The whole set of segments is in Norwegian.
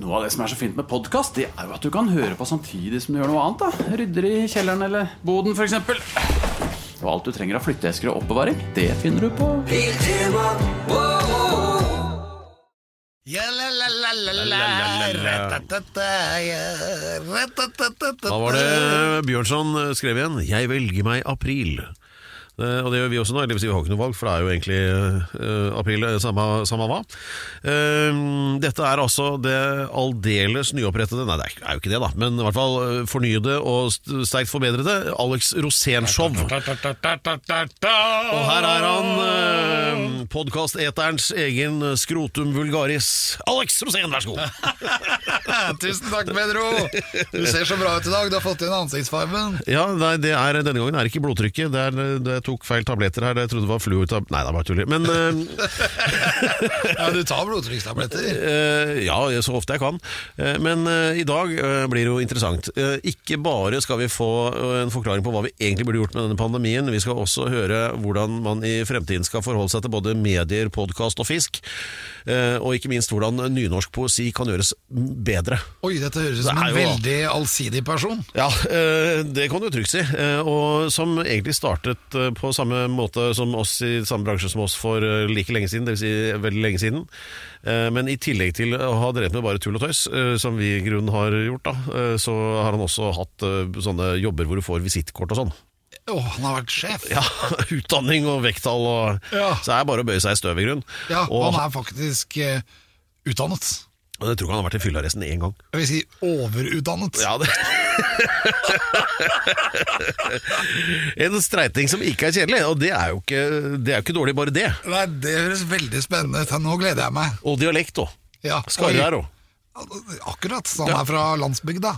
Noe av det som er så fint med podkast, det er jo at du kan høre på samtidig som du gjør noe annet. da Rydder i kjelleren eller boden, f.eks. Og alt du trenger av flytteesker og oppbevaring, det finner du på. Da var det Bjørnson skrev igjen 'Jeg velger meg april'. Eh, og det gjør vi også nå, eller vi har ikke noe valg, for det er jo egentlig eh, april, eh, samme, samme hva. Dette er altså det aldeles nyopprettede Nei, det er, er jo ikke det, da, men i hvert fall fornyede og st- sterkt forbedrede Alex Rosén-show. Og her er han, eh, podkasteterens egen skrotum vulgaris. Alex Rosén, vær så god! Tusen takk, Pedro. Du ser så bra ut i dag. Du har fått inn ansiktsfarben. Ja, nei, det er, Denne gangen er det ikke blodtrykket. Det, er, det tok feil tabletter her. Jeg trodde det var fluortab... Nei, det er bare tuller. Men eh, Ja, du tar blodtrykkstabletter. Eh, ja, så ofte jeg kan. Eh, men i dag blir det jo interessant. Ikke bare skal vi få en forklaring på hva vi egentlig burde gjort med denne pandemien, vi skal også høre hvordan man i fremtiden skal forholde seg til både medier, podkast og fisk. Og ikke minst hvordan nynorsk poesi kan gjøres bedre. Oi, dette høres ut som en veldig allsidig person. Ja, det kan du trygt si. Og som egentlig startet på samme måte som oss i samme bransje som oss for eh, like lenge siden, dvs. Si veldig lenge siden. Eh, Men i tillegg til å ha drevet med bare tull og tøys, eh, som vi i grunnen har gjort, da, så har han også hatt sånne jobber hvor du får visittkort og sånn. Å, han har vært sjef. Ja, Utdanning og vekttall og Ja. Så det er bare å bøye seg i støv i grunnen. Ja, og han er faktisk eh, utdannet. jeg tror han har vært i fyllearresten én gang. Jeg vil si overutdannet. Ja, det En streiting som ikke er kjedelig, og det er jo ikke, det er jo ikke dårlig, bare det. Nei, Det høres veldig spennende ut. Nå gleder jeg meg. Og dialekt òg. Ja, Skarre òg. Akkurat. Så han er fra landsbygda.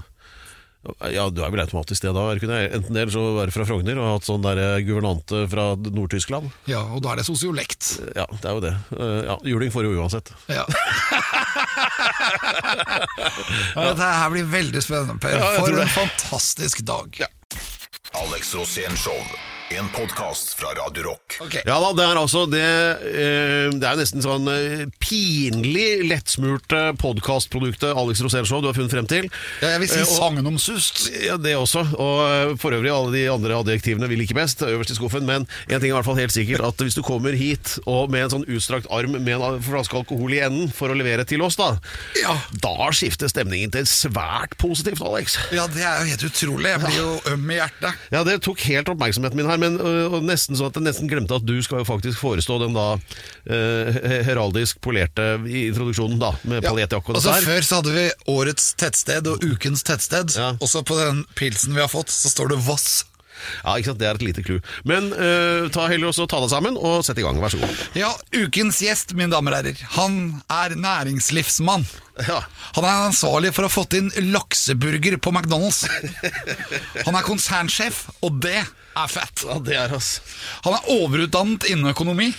Ja, du er vel automatisk det da? Enten det, eller så være fra Frogner og hatt sånn der eh, guvernante fra Nord-Tyskland. Ja, og da er det sosiolekt. Ja, det er jo det. Eh, Ja, Juling får jo uansett. Ja. Dette her blir veldig spennende, Per. For en fantastisk dag. Alex Rosén Show. En podkast fra Radio Rock. Okay. Ja da, det er altså det eh, Det er nesten sånn eh, pinlig lettsmurte podkastproduktet Alex Show du har funnet frem til. Ja, jeg vil si Eh, sagnomsust. Ja, det også. Og eh, for øvrig, alle de andre adjektivene vil ikke best, øverst i skuffen. Men en ting er i hvert fall helt sikkert, at hvis du kommer hit og med en sånn utstrakt arm med en flaske alkohol i enden for å levere til oss, da, Ja. da skifter stemningen til svært positivt, Alex. Ja, det er jo helt utrolig. Jeg blir jo øm i hjertet. Ja, det tok helt oppmerksomheten min her, men øh, og nesten sånn at jeg nesten glemte at du skal jo faktisk forestå den da eh, heraldisk polerte introduksjonen, da, med paljettjakke og Altså, dessert. før så hadde vi årets tettsted og ukens tettsted. Ja. Og så på den pilsen vi har fått, så står det Voss. Ja, ikke sant, Det er et lite clou. Men uh, ta heller også ta deg sammen og sett i gang, vær så god. Ja, ukens gjest, mine damer og herrer, han er næringslivsmann. Ja. Han er ansvarlig for å ha fått inn lakseburger på McDonald's. Han er konsernsjef, og det er fett. ja, det er ass. Han er overutdannet innen økonomi.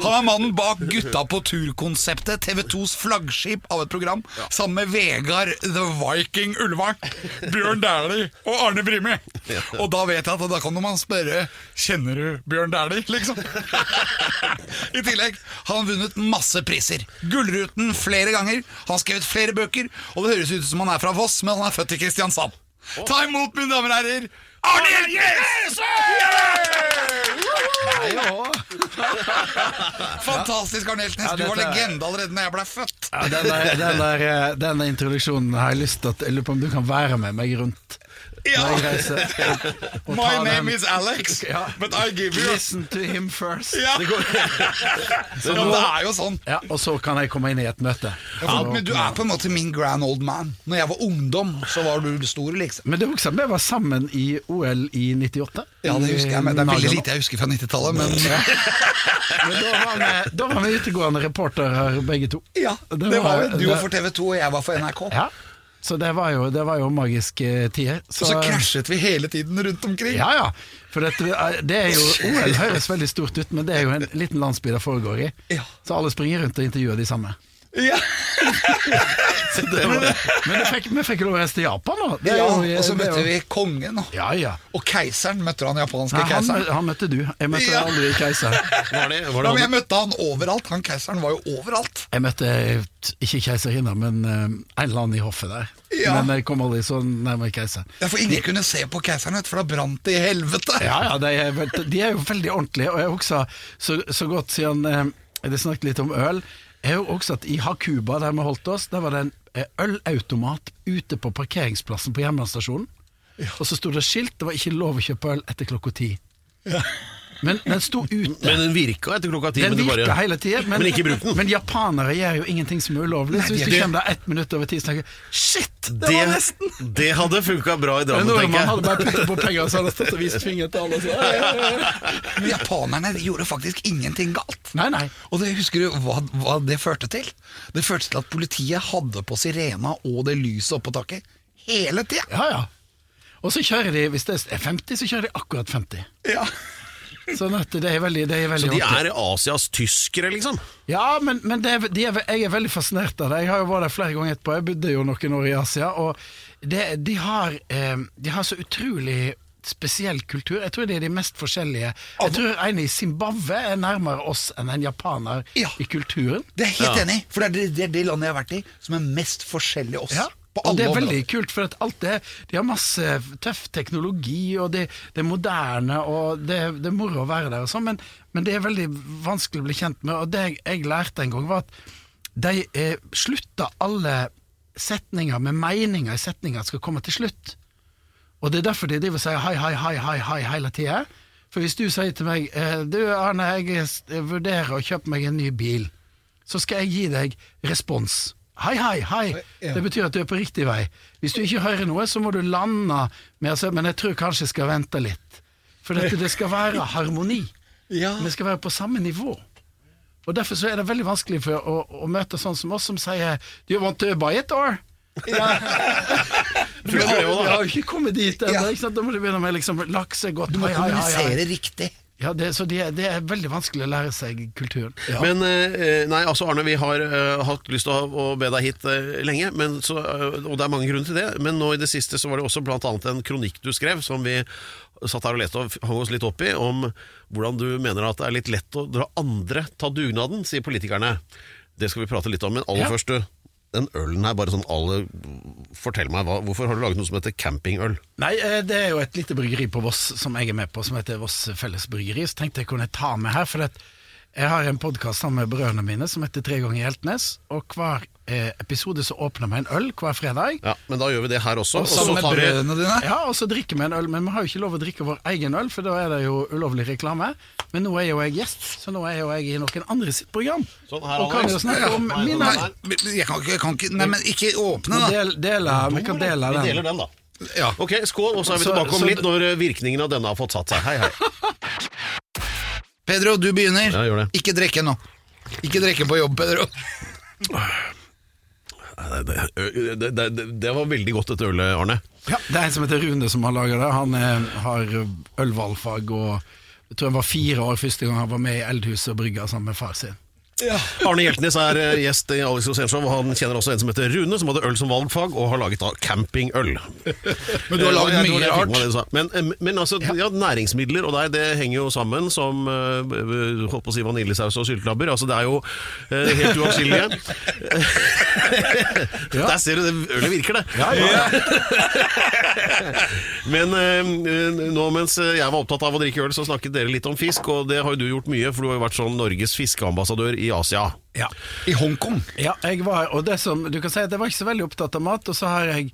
Han er mannen bak Gutta på tur-konseptet, TV2s flaggskip av et program, sammen med Vegard The Viking Ulvang, Bjørn Dæhlie og Arne Brimi. Og da vet jeg at da kan man spørre Kjenner du Bjørn Dæhlie, liksom? I tillegg har han vunnet masse priser. Gullruten flere ganger, han har skrevet flere bøker, og det høres ut som han er fra Voss, men han er født i Kristiansand. Ta imot, mine damer og herrer, Arne Hjeltnes! Fantastisk, Arne Hjeltnes. Ja, Du var legende allerede da jeg ble født. Ja, den, der, den, der, eh, den introduksjonen har jeg lyst til at Jeg lurer på om du kan være med meg rundt Ja. jeg My name is Alex, Ja. but I give you Listen to him first. Ja. Det går, Så det er jo sånn. ja, og så kan jeg komme inn i et møte. For, men du er på en måte min grand old man. Når jeg var ungdom, så var du stor, liksom. Men det er også vi var sammen i OL i 98. Ja, det husker jeg, men Det er veldig lite jeg husker fra 90-tallet, men Men da var vi, da var vi utegående reportere begge to. ja, det var vi. Du var for TV 2, og jeg var for NRK. Ja, så det var jo, det var jo magiske tider. Og så krasjet vi hele tiden rundt omkring. Ja, ja. For dette, det er jo, OL høres veldig stort ut, men det er jo en liten landsby det foregår i. Så alle springer rundt og intervjuer de samme. Ja, Så det var, men vi fikk, vi fikk lov å reise til Japan, da. Det er ja jo- Og så det er møtte jo- vi kongen. da. Ja, ja. Og keiseren møtte du han japanske Nei, han, keiseren. mø- han møtte du. Jeg møtte Ja. aldri keiser. Var det, var Ja, men jeg møtte han overalt. Han keiseren var jo overalt. Jeg møtte eh, t- ikke keiserinna, men eh, en eller annen i hoffet der. Ja. Men jeg kom aldri så nærme keiser. Ja, For ingen kunne se på keiseren, vet du, for da brant det i helvete. Ja, ja, de er, vel- de er jo veldig ordentlige, og jeg husker så, så godt siden eh, det snakket litt om øl. Jeg har også at I Hakuba, der vi holdt oss, der var det en eh, ølautomat ute på parkeringsplassen på jernbanestasjonen. Og så sto det skilt, det var ikke lov å kjøpe øl etter klokka ti. Men den sto ute. Men den virka etter klokka ti. Den men du bare- hele tida, men, Men ikke bruk den. men japanere gjør jo ingenting som er ulovlig. Så hvis du kommer der ett minutt over ti, så tenker shit, det, Det, var nesten! det hadde funka bra i Drammen, tenker jeg. Man hadde bare puttet på penger, og så hadde han stått og vist finger til alle. Så, ja, ja, ja. Men japanerne gjorde faktisk ingenting galt. Nei, nei. Og det, husker du hva, hva det førte til? Det førte til at politiet hadde på sirena og det lyset oppå taket hele tida. Ja, ja. Og så kjører de, hvis det er 50, så kjører de akkurat 50. Ja. Sånn at det er veldig, det er veldig Så de er Asias tyskere, liksom? Ja, men, men det er, er, jeg er veldig fascinert av det. Jeg har jo vært der flere ganger etterpå. Jeg bodde jo noen år i Asia. Og det, de, har, eh, de har så utrolig spesiell kultur. Jeg tror de er de mest forskjellige. Jeg tror en i Zimbabwe er nærmere oss enn en japaner Ja. i kulturen. Det er helt Ja. enig for det er det, det er det landet jeg har vært i som er mest forskjellig oss. Ja, På og alle det er områder. veldig kult, for alt det, de har masse tøff teknologi, og det, det er moderne, og det, det er moro å være der og sånn, men, men det er veldig vanskelig å bli kjent med, og det jeg, jeg lærte en gang var at de eh, slutta alle setninger med meninger i setninger skal komme til slutt. Og det er derfor de driver og sier hei, hei, hei, hei, hei hele tida. For hvis du sier til meg eh, Du Arne, jeg vurderer å kjøpe meg en ny bil, så skal jeg gi deg respons. Hei, hei, hei. Ja. Det betyr at du er på riktig vei. Hvis du ikke hører noe, så må du lande med å si Men jeg tror kanskje jeg skal vente litt. For dette, det skal være harmoni. Ja. Vi skal være på samme nivå. Og Derfor så er det veldig vanskelig for å, å møte sånn som oss, som sier Do you want to buy it, or? Ja. da? har jo ikke kommet dit ennå. Ja. Da må du begynne med liksom laksegodt. Du må Hei, hei, hei, hei. kommunisere riktig. Ja, det, så det, det er veldig vanskelig å lære seg kulturen. Ja. Men eh, nei, altså Arne, vi har uh, hatt lyst til å, å be deg hit uh, lenge, men så, uh, og det er mange grunner til det. Men nå i det siste så var det også annet en kronikk du skrev, som vi satt her og leste og hang oss litt opp i, om hvordan du mener at det er litt lett å dra andre ta dugnaden, sier politikerne. Det skal vi prate litt om, men aller Ja. først, du. Den ølen her, bare sånn alle Fortell meg, hva, hvorfor har du laget noe som heter campingøl? Nei, eh, det er jo et lite bryggeri på Voss som jeg er med på, som heter Voss Felles Bryggeri. Så tenkte jeg kunne ta med her, for jeg har en podkast sammen med brødrene mine som heter Tre ganger Hjeltnes. Og hver episode så åpner vi en øl hver fredag. Ja, men da gjør vi det her også. Og så med tar vi dine. Ja, og så drikker vi en øl, men vi har jo ikke lov å drikke vår egen øl, for da er det jo ulovlig reklame. Men nå er jo jeg gjest, så nå er jo jeg i noen andre sitt program. Sånn, her, og kan jo snakke om ja, min Nei, jeg kan ikke, jeg kan ikke Nei, men ikke åpne, da. del, deler, Vi kan dele Vi den. deler den, da. Ja. Ok, skål, og så er vi tilbake om litt når eh, virkningen av denne har fått satt seg. Hei, hei. Pedro, du begynner. Ja, gjør det. Ikke drikke nå. Ikke drikke på jobb, Pedro. Det, det, det, det, var veldig godt dette ølet, Arne. Ja, det er en som heter Rune som har laga det. Han er, har ølvalgfag og jeg tror han var fire år første gang han var med i Eldhuset og brygga sammen med far sin. Arne Hjeltnes er eh, gjest i Alex Rosénshow, og han kjenner også en som heter Rune, som hadde øl som valgfag, og har laget da campingøl. Men du har laget Eh, mye det er rart. det. Men, eh, men altså, ja, næringsmidler og deg, det henger jo sammen som holdt på å si vaniljesaus og syltelabber. Altså, det er jo helt uatskillelige. Der ser du, det ølet virker, det. Men nå mens jeg var opptatt av å drikke øl, så snakket dere litt om fisk, og det har jo du gjort mye, for du har jo vært sånn Norges fiskeambassadør i Asia. Ja. I Hongkong. Ja, jeg var, og det som, du kan si at jeg var ikke så veldig opptatt av mat, og så har jeg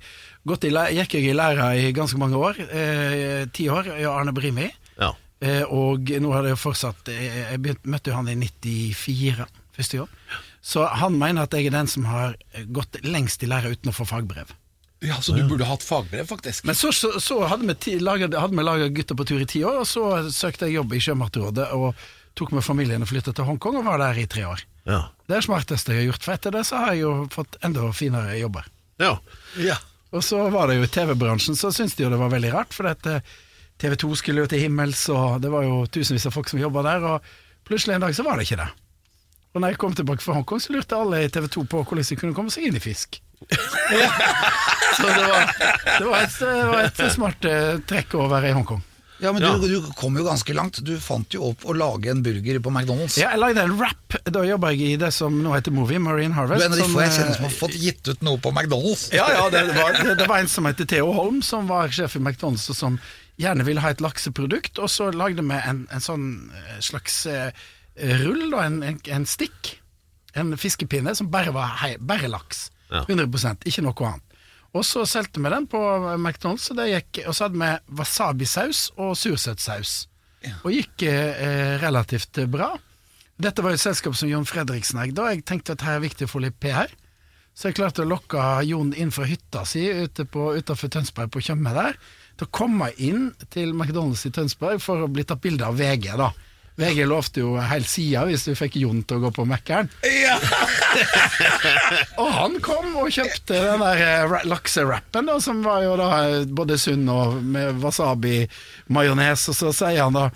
gått i, gikk jeg i læra i ganske mange år, eh, ti år, i Arne Brimi, Ja. eh, og nå har det jo fortsatt, eh, jeg begynt, møtte jo han i 94, første jobb. så han mener at jeg er den som har gått lengst i læra uten å få fagbrev. Ja, Så du burde hatt fagbrev, faktisk. Men så, så, så hadde vi laga Gutter på tur i ti år, og så søkte jeg jobb i Sjømatrådet, og tok med familien og flyttet til Hongkong, og var der i tre år. Ja. Det er det smarteste jeg har gjort, for etter det så har jeg jo fått enda finere jobber. ja. Ja. Og så var det jo i TV-bransjen, så syntes de jo det var veldig rart, for dette TV 2 skulle jo til himmels, og det var jo tusenvis av folk som jobba der, og plutselig en dag så var det ikke det. Og når jeg kom tilbake fra Hongkong, så lurte alle i TV 2 på hvordan de kunne komme seg inn i fisk. så det var, det var, et, det var et smart eh, trekk å være i Hongkong. Ja, men du, du kom jo ganske langt. Du fant jo opp å lage en burger på McDonald's. Ja, jeg lagde en rap. Da jobba jeg i det som nå heter Movie, Marine Harvest. Du er en av de som, få jeg kjenner eh, som har fått gitt ut noe på McDonald's. Ja, ja, det var, det, det var en som heter Theo Holm, som var sjef i McDonald's, og som gjerne ville ha et lakseprodukt. Og så lagde vi en, en sånn eh, slags uh, rull, da, en, en, en stikk. En fiskepinne som bare var hei, bare laks. Ja. 100 ikke noe annet. Og så solgte vi den på McDonald's, og, gikk, og så hadde vi wasabisaus og sursøtsaus. Og gikk eh, relativt bra. Dette var jo et selskap som Jon Fredriksen eide, og jeg tenkte at her er viktig å få litt PR. Så jeg klarte å lokke Jon inn fra hytta si ute på, utenfor Tønsberg på Tjøme der, til å komme inn til McDonald's i Tønsberg for å bli tatt bilde av VG, da. VG lovte jo hel sida hvis du fikk Jon til å gå på Mækkern. og han kom og kjøpte den der eh, ra- lakserappen, da, som var jo da eh, både sunn og med wasabi-majones, og så sier han da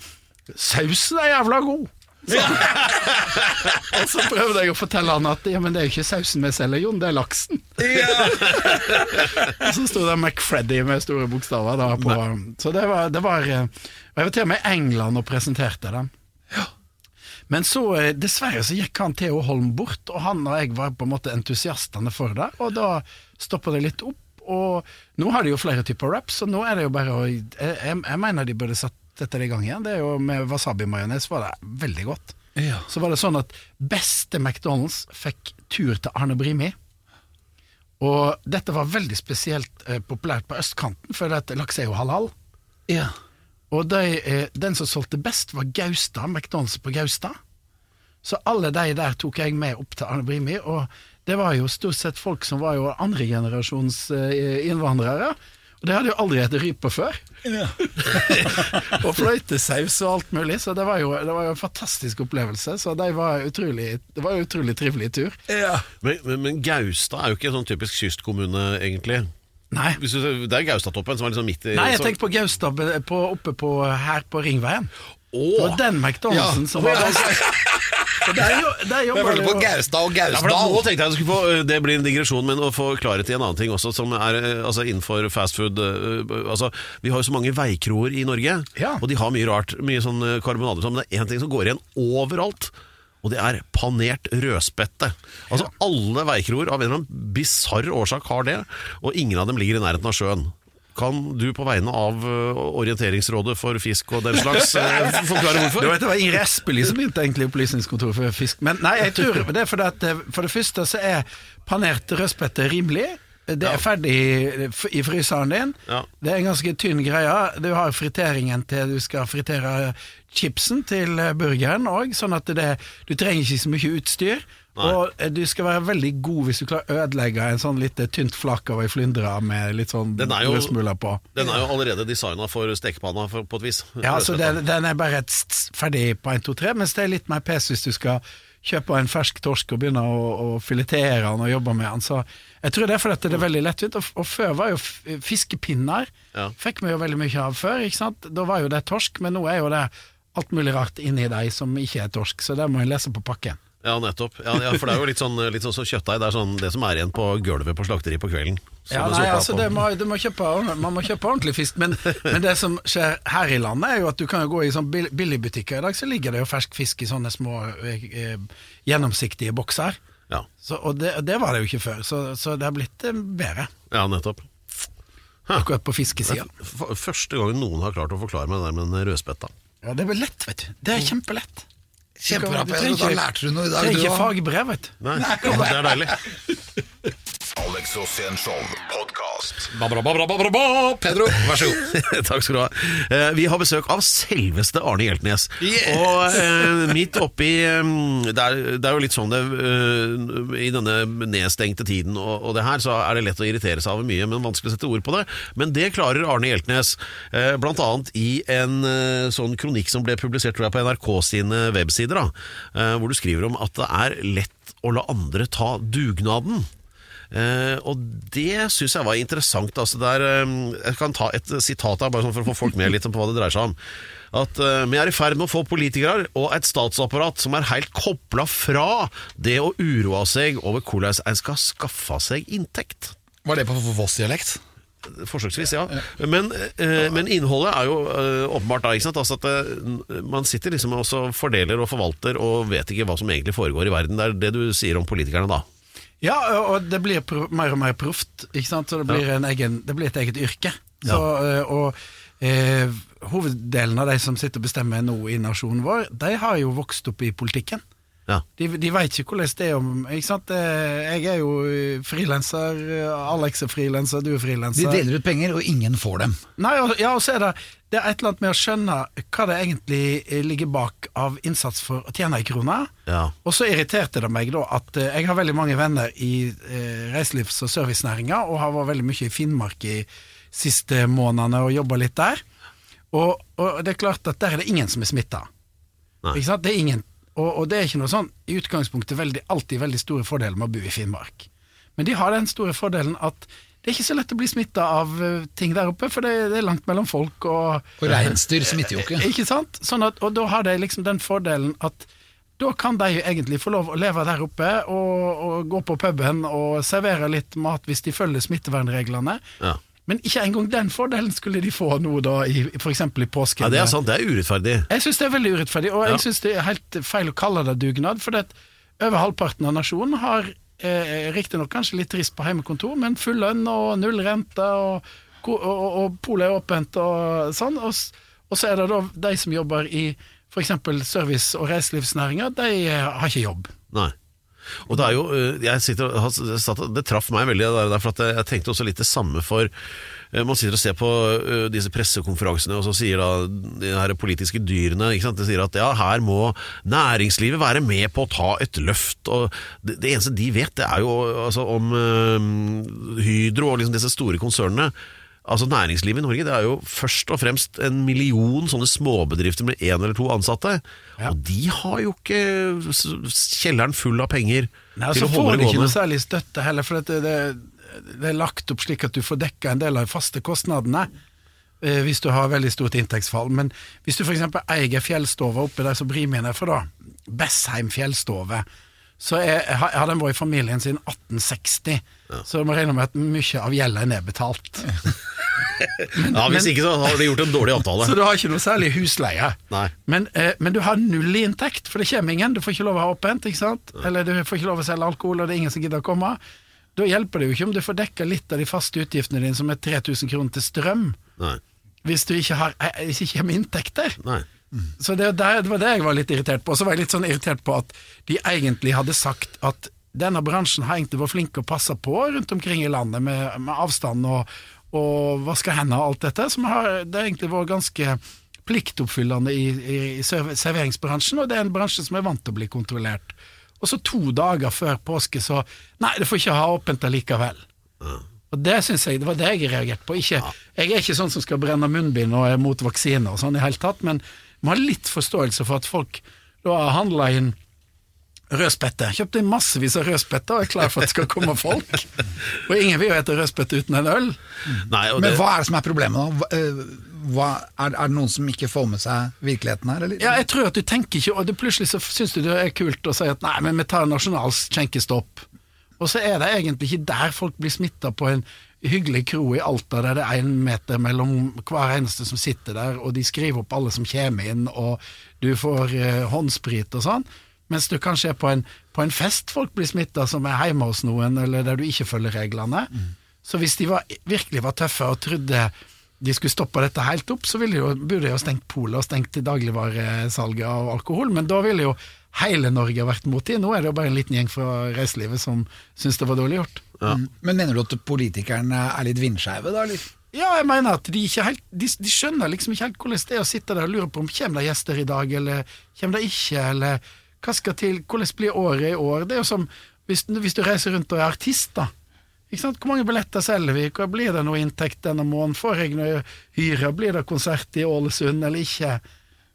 'Sausen er jævla god'. og så prøvde jeg å fortelle han at ja, men det er jo ikke sausen vi selger, Jon, det er laksen. og så sto det McFreddy med store bokstaver da på Så det var, det var eh, Jeg var til og med i England og presenterte Men så, eh, dessverre, så gikk han Theo Holm bort, og han og jeg var på en måte entusiastene for det, og da stoppa det litt opp. Og nå har de jo flere typer raps, og nå er det jo bare å Jeg, jeg, mener de burde satt dette i gang igjen. Det er jo Med wasabi-majones var det veldig godt. Ja. Så var det sånn at beste McDonald's fikk tur til Arne Brimi. Og dette var veldig spesielt eh, populært på østkanten, for dette laks er jo halal. Ja. Og de, eh, den som solgte best, var Gaustad, McDonald's på Gaustad. Så alle de der tok jeg med opp til Arne Brimi, og det var jo stort sett folk som var jo andregenerasjons eh, innvandrere. Og det hadde jo aldri hett rype før. og fløytesaus og alt mulig, så det var jo, det var jo en fantastisk opplevelse. Så de var utrolig, det var en utrolig trivelig tur. Men, men, men Gaustad er jo ikke en sånn typisk kystkommune, egentlig. Nei. Hvis du, det er Gaustatoppen som er liksom midt i Nei, jeg tenkte på Gaustad på, oppe på, her på Ringveien. Åh! Det var den McDonald'sen som var. Der, jo, der Jeg jobber på Gaustad og Ja, nå Gausdal. tenkte jeg skulle få, Det blir en digresjon, men å få klarhet i en annen ting også, som er eh, altså innenfor fastfood eh, Altså, vi har jo så mange veikroer i Norge, Ja. og de har mye rart. Mye sånn eh, karbonader. sånn, Men det er én ting som går igjen overalt, og det er panert rødspette. Altså Alle veikroer av en eller annen bisarr årsak har det, og ingen av dem ligger i nærheten av sjøen. Kan du på vegne av eh, Orienteringsrådet for fisk og den slags eh, forklare hvorfor? Du vet, Det var Ingrid Espelid som begynte egentlig Opplysningskontoret for fisk. Men nei, jeg tror det er fordi at eh, for det første så er panert rødspette rimelig. Det er ferdig i- fryseren din. Det er en ganske tynn greie. Du har friteringen til du skal fritere chipsen til eh, burgeren òg, sånn at det, du trenger ikke så mye utstyr. Og eh, du skal være veldig god hvis du klarer å ødelegge en sånn litt tynt flak av ei flyndre med litt sånn er brødsmuler på. Den er jo allerede designa for stekepanna på et vis. Ja, så den, den er bare et ferdig på 1, 2, 3, mens det er litt mer pes hvis du skal kjøpe en fersk torsk og begynner å, å filetere den og jobber med den. Så jeg tror det er fordi at det er veldig lettvint. Og, og før var jo fiskepinner Ja. Fikk vi jo veldig mye av før, ikke sant. Da var jo det torsk, men nå er jo det alt mulig rart inni deg som ikke er torsk, så det må jeg lese på pakken. Ja, nettopp. Ja, ja, for det er jo litt sånn, litt sånn som kjøttdeig. Det er sånn, det som er igjen på gulvet på slakteri på kvelden. Ja, nei, altså det må, må kjøpe, Man må kjøpe ordentlig fisk, men, men det som skjer her i landet, er jo at du kan jo gå i sånn billigbutikker. I dag så ligger det jo fersk fisk i sånne små eh, gjennomsiktige bokser. Ja, Så, og det, det var det jo ikke før, så, så det har blitt eh, bedre. ja, nettopp. Akkurat på fiskesida. Første gangen noen har klart å forklare meg det der med den rødspetta. Ja, det er vel lett, vet du. Det er kjempelett. Kjempebra, Du trenger Da lærte du noe i dag. Trenger ikke også. fagbrev, vet du. Nei, det er deilig. Alex Rosén Show podkast. Pedro, vær så god. Takk skal du ha. Eh, Vi har besøk av selveste Arne Hjeltnes. Yes! Og eh, midt oppi eh, det, er, det er jo litt sånn det eh, I denne nedstengte tiden og, og det her, så er det lett å irritere seg over mye, men vanskelig å sette ord på det. Men det klarer Arne Hjeltnes, eh, blant annet i en eh, sånn kronikk som ble publisert tror jeg, på NRK sine websider, da, eh, hvor du skriver om at det er lett å la andre ta dugnaden. Eh, og det syns jeg var interessant. Altså der, um, jeg kan ta et sitat her, bare sånn for å få folk med litt på hva det dreier seg om. At uh, vi er i ferd med å få politikere og et statsapparat som er helt kobla fra det å uroe seg over hvordan en skal skaffe seg inntekt. Var det på Voss-dialekt? Forsøksvis, ja. Men, eh, men innholdet er jo eh, åpenbart da? Altså at eh, man sitter liksom og fordeler og forvalter og vet ikke hva som egentlig foregår i verden. Det er det du sier om politikerne da. Ja, og det blir mer og mer proft, ikke sant? så det blir, en egen, det blir et eget yrke. Så, eh, og eh, hoveddelen av de som sitter og bestemmer nå i nasjonen vår, de har jo vokst opp i politikken. Ja. De, de veit ikke hvordan det er om ikke sant? Eh, Jeg er jo frilanser, Alex er frilanser, du er De deler ut penger, og ingen får dem. Nei, og, ja, og så er det, det er et eller annet med å skjønne hva det egentlig eh, ligger bak av innsats for å tjene ei krone. Ja. Og så irriterte det meg da at eh, jeg har veldig mange venner i eh, reiselivs- og servicenæringa, og har vært veldig mye i Finnmark i siste månedene og jobba litt der. Og, og det er klart at der er det ingen som er smitta. Det er ingen, og, og det er ikke noe sånn i utgangspunktet veldig, alltid veldig store fordeler med å bo i Finnmark. Men de har den store fordelen at det er ikke så lett å bli smitta av eh, ting der oppe, for det, det er langt mellom folk og Og reinsdyr smitter jo ikke. ikke sant? Sånn at, og da har de liksom den fordelen at da kan de jo egentlig få lov å leve der oppe og, og gå på puben og servere litt mat hvis de følger smittevernreglene. Ja. Men ikke engang den fordelen skulle de få nå da, i, for eksempel i påsken. ja, det er sant. Det er urettferdig. Jeg syns det er veldig urettferdig, og Ja. jeg syns det er helt feil å kalle det dugnad. For det at over halvparten av nasjonen har eh, riktignok kanskje litt trist på hjemmekontor, men full lønn og null rente, og, og, og, og polet er åpent og sånn. Og, og så er det da de som jobber i f.eks. service- og reiselivsnæringa, de eh, har ikke jobb. Nei. Og det er jo, øh, jeg sitter, Det traff meg veldig, der, for at jeg, tenkte også litt det samme for øh, Man sitter og ser på disse pressekonferansene, og så sier da de her politiske dyrene ikke sant? De sier at ja, her må næringslivet være med på å ta et løft. Og det, det eneste de vet, det er jo altså, om Hydro og liksom disse store konsernene. Altså Næringslivet i Norge det er jo først og fremst en million sånne småbedrifter med én eller to ansatte. Og de har jo ikke kjelleren full av penger Nei, til Så får holde de ikke noe særlig støtte heller, for det, det, det er lagt opp slik at du får dekka en del av de faste kostnadene. eh, Hvis du har veldig stort inntektsfall. Men hvis du f.eks. eier fjellstova oppe der som Brimien er fra, da, Bessheim fjellstove, så er, har den vært i familien siden 1860. Så du må regne med at mye av gjelda er nedbetalt. Ja, Hvis ikke så har de gjort en dårlig avtale. Så du har ikke noe særlig husleie. Men, eh, men du har null i inntekt, for det kommer ingen. Du får ikke lov å ha åpent, ikke sant? Eller du får ikke lov å selge alkohol, og det er ingen som gidder å komme. Da hjelper det jo ikke om du får dekka litt av de faste utgiftene dine, som er 3000 kroner til strøm, Nei. hvis du ikke har eh, hvis ikke har inntekter. Nei. Så det, det var det jeg var litt irritert på. Og så var jeg litt sånn irritert på at de egentlig hadde sagt at denne bransjen har egentlig vært flink å passe på rundt omkring i landet med, med avstand og, og vaske hendene og alt dette. Som har, det har egentlig vært ganske pliktoppfyllende i, i, i serveringsbransjen, og det er en bransje som er vant til å bli kontrollert. Og så to dager før påske så Nei, det får ikke ha åpent allikevel. Og det synes jeg, det var det jeg reagerte på. Ikke, Jeg er ikke sånn som skal brenne munnbind og er mot vaksiner og sånn i hele tatt, men må ha litt forståelse for at folk da har handla inn rødspette. Kjøpte massevis av rødspette og er klar for at det skal komme folk. Og ingen vil jo ete rødspette uten en øl. Nei, Men det, hva er det som er problemet? Hva, eh, hva, er, er det noen som ikke får med seg virkeligheten her, eller? Ja, jeg tror at du tenker ikke, og det plutselig så syns du det er kult å si at nei, men vi tar nasjonal skjenkestopp. Og så er det egentlig ikke der folk blir smitta på en hyggelig kro i Alta, der det er én meter mellom hver eneste som sitter der, og de skriver opp alle som kommer inn, og du får eh, håndsprit og sånn. Mens du kanskje er på en, på en fest folk blir smitta, som er hjemme hos noen, eller der du ikke følger reglene. Så hvis de var, virkelig var tøffe og trodde de skulle stoppe dette helt opp, så ville de jo, burde de jo stengt polet og stengt dagligvaresalget av alkohol, men da ville jo hele Norge vært mot dem. Nå er det jo bare en liten gjeng fra reiselivet som syns det var dårlig gjort. Mm. Men mener du at politikerne er litt vindskeive, da, eller? Ja, jeg mener at de ikke helt De, de skjønner liksom ikke helt hvordan det er å sitte der og lure på om kommer det gjester i dag, eller kommer det ikke, eller hva skal til, hvordan blir året i år? Det er jo som hvis, hvis du reiser rundt og er artist, da. Ikke sant? Hvor mange billetter selger vi? Hva Blir det noe inntekt denne måneden? Får jeg noe hyre? Blir det konsert i Ålesund eller ikke?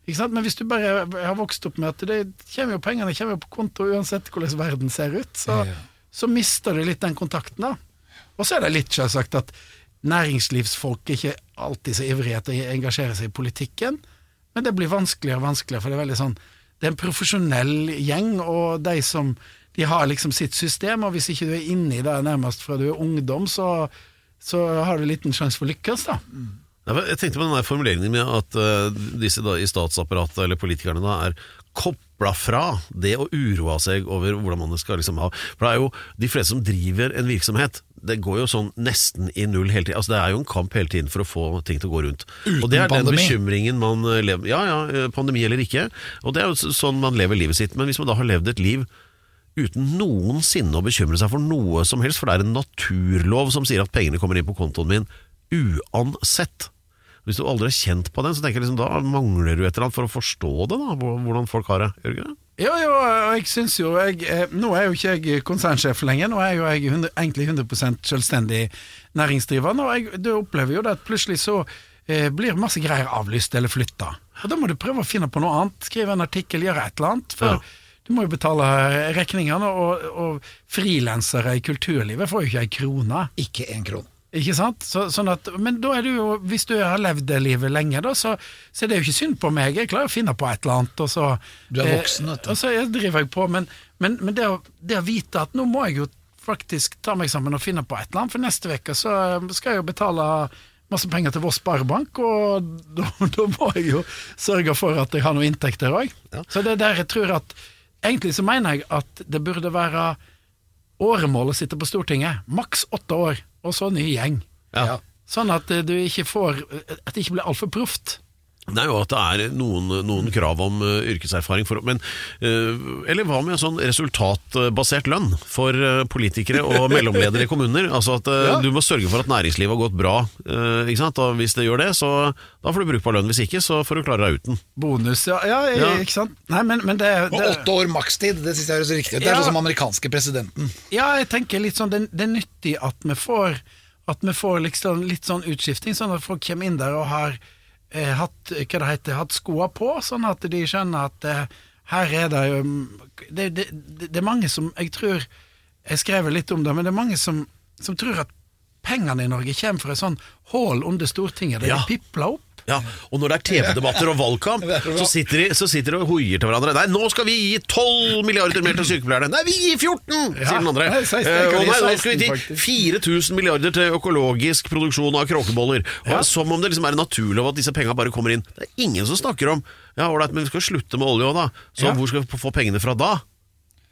Ikke sant? Men hvis du bare har vokst opp med at det kommer jo pengene kommer jo på konto uansett hvordan verden ser ut, så, så mister du litt den kontakten, da. Og så er det litt selvsagt at næringslivsfolk er ikke alltid så ivrige etter å engasjere seg i politikken, men det blir vanskeligere og vanskeligere, for det er veldig sånn Det er en profesjonell gjeng, og de som De har liksom sitt system, og hvis ikke du er inni det nærmest fra du er ungdom, så, så har du liten sjanse for å lykkes, da. Jeg tenkte på den der formuleringen med at uh, disse da, i statsapparatet, eller politikerne, da er kobla fra det å uroe seg over hvordan man skal liksom ha For det er jo de fleste som driver en virksomhet, det går jo sånn nesten i null hele tiden. Altså, det er jo en kamp hele tiden for å få ting til å gå rundt. Uten og det er den pandemi. bekymringen man eh, lever Ja, ja, eh, pandemi eller ikke. Og det er jo sånn man lever livet sitt. Men hvis man da har levd et liv uten noensinne å bekymre seg for noe som helst, for det er en naturlov som sier at pengene kommer inn på kontoen min uansett. Hvis du aldri har kjent på den, så tenker jeg liksom, da mangler du et eller annet for å forstå det, da, hvordan folk har det. Gjør du ikke det? Jo, jo, og jeg syns jo jeg, eh, Nå er jo ikke jeg konsernsjef lenger, nå er jo jeg 100, egentlig 100 selvstendig næringsdrivende, og jeg, du opplever jo det at plutselig så eh, blir masse greier avlyst eller flytta. Og da må du prøve å finne på noe annet, skrive en artikkel, gjøre et eller annet. For Ja. du må jo betale regningene, og, og frilansere i kulturlivet får jo ikke ei krone. Ikke en krone. Ikke sant? Så, sånn at, men da er du jo, hvis du har levd det livet lenge, da, så, så er det jo ikke synd på meg. Jeg klarer å finne på et eller annet. Og så, Du er eh, voksen, vet du. Og så driver jeg på. Men, men, men det, å, det å vite at nå må jeg jo faktisk ta meg sammen og finne på et eller annet, for neste uke så eh, skal jeg jo betale masse penger til Voss Sparebank, og da, da må jeg jo sørge for at jeg har noen inntekter òg. Så det er der jeg tror at Egentlig så mener jeg at det burde være åremål å sitte på Stortinget. Maks åtte år, og så ny gjeng. Ja. Sånn at eh, du ikke får At det ikke blir altfor proft. Det er jo at det er noen, noen krav om uh, yrkeserfaring for men, uh, Eller hva med sånn resultatbasert lønn for uh, politikere og mellomledere i kommuner? Altså at ja. Du må sørge for at næringslivet har gått bra, eh, ikke sant? og hvis det gjør det, så da får du brukbar lønn. Hvis ikke, så får du klare deg uten. Bonus, ja, ja, Ja. ikke sant? Nei, men, men det, Og åtte år makstid, det synes jeg høres riktig ut. Det er Ja. sånn som amerikanske presidenten. Ja, jeg tenker litt sånn Det, det er nyttig at vi får At vi får liksom litt sånn utskifting, sånn at folk kommer inn der og har hatt Hva det heter, hatt skoa på, sånn at de skjønner at eh, her er det jo det, det, det, det er mange som Jeg tror Jeg skrev litt om det, men det er mange som, som tror at pengene i Norge kommer fra et sånn hull under Stortinget, der Ja. de pipler opp. Ja, Og når det er TV-debatter og valgkamp, så sitter, de, så sitter de og hoier til hverandre. Nei, nå skal vi gi 12 milliarder mer til sykepleierne! Nei, vi gir 14! sier den andre. Nei, 16, Eh, og nei, nå skal vi gi faktisk. 4000 milliarder til økologisk produksjon av kråkeboller. Og Som om det liksom er naturlig at disse penga bare kommer inn. Det er ingen som snakker om Ja, ålreit, men vi skal slutte med olje òg, da. Så hvor skal vi få pengene fra da?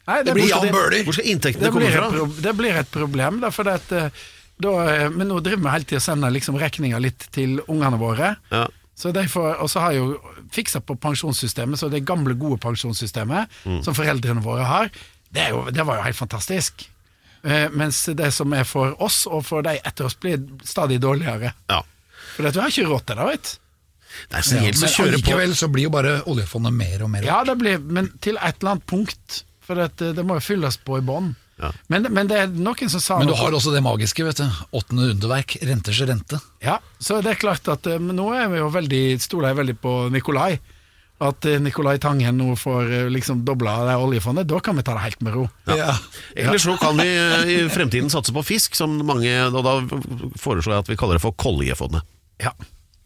Nei, Det blir Jan Bøhler. Hvor skal inntektene komme fra? det blir et problem, da, for det at, eh, da, eh, men nå driver vi hele tida og sender liksom regninga litt til ungene våre. Ja. Så de får, og så har jeg jo fiksa på pensjonssystemet, så det gamle, gode pensjonssystemet Mm. som foreldrene våre har, det, er jo, det var jo helt fantastisk. Eh, mens det som er for oss og for de etter oss, blir stadig dårligere. ja. For du har ikke råd til det, vet du. er så helt Men allikevel så blir jo bare oljefondet mer og mer Ja, det blir, men til et eller annet punkt. For at eh, det må jo fylles på i bånn. Ja. Men, men det er noen som sa Men du har også det magiske, vet du. Åttende underverk, renters rente. Ja, så det er klart at eh, men nå er vi jo veldig, stoler jeg veldig på Nikolai. At eh, Nikolai Tangen nå får eh, liksom dobla det oljefondet, da kan vi ta det helt med ro. Ja. Eller så kan vi i fremtiden satse på fisk, som mange Og da foreslår jeg at vi kaller det for Koljefondet. Ja.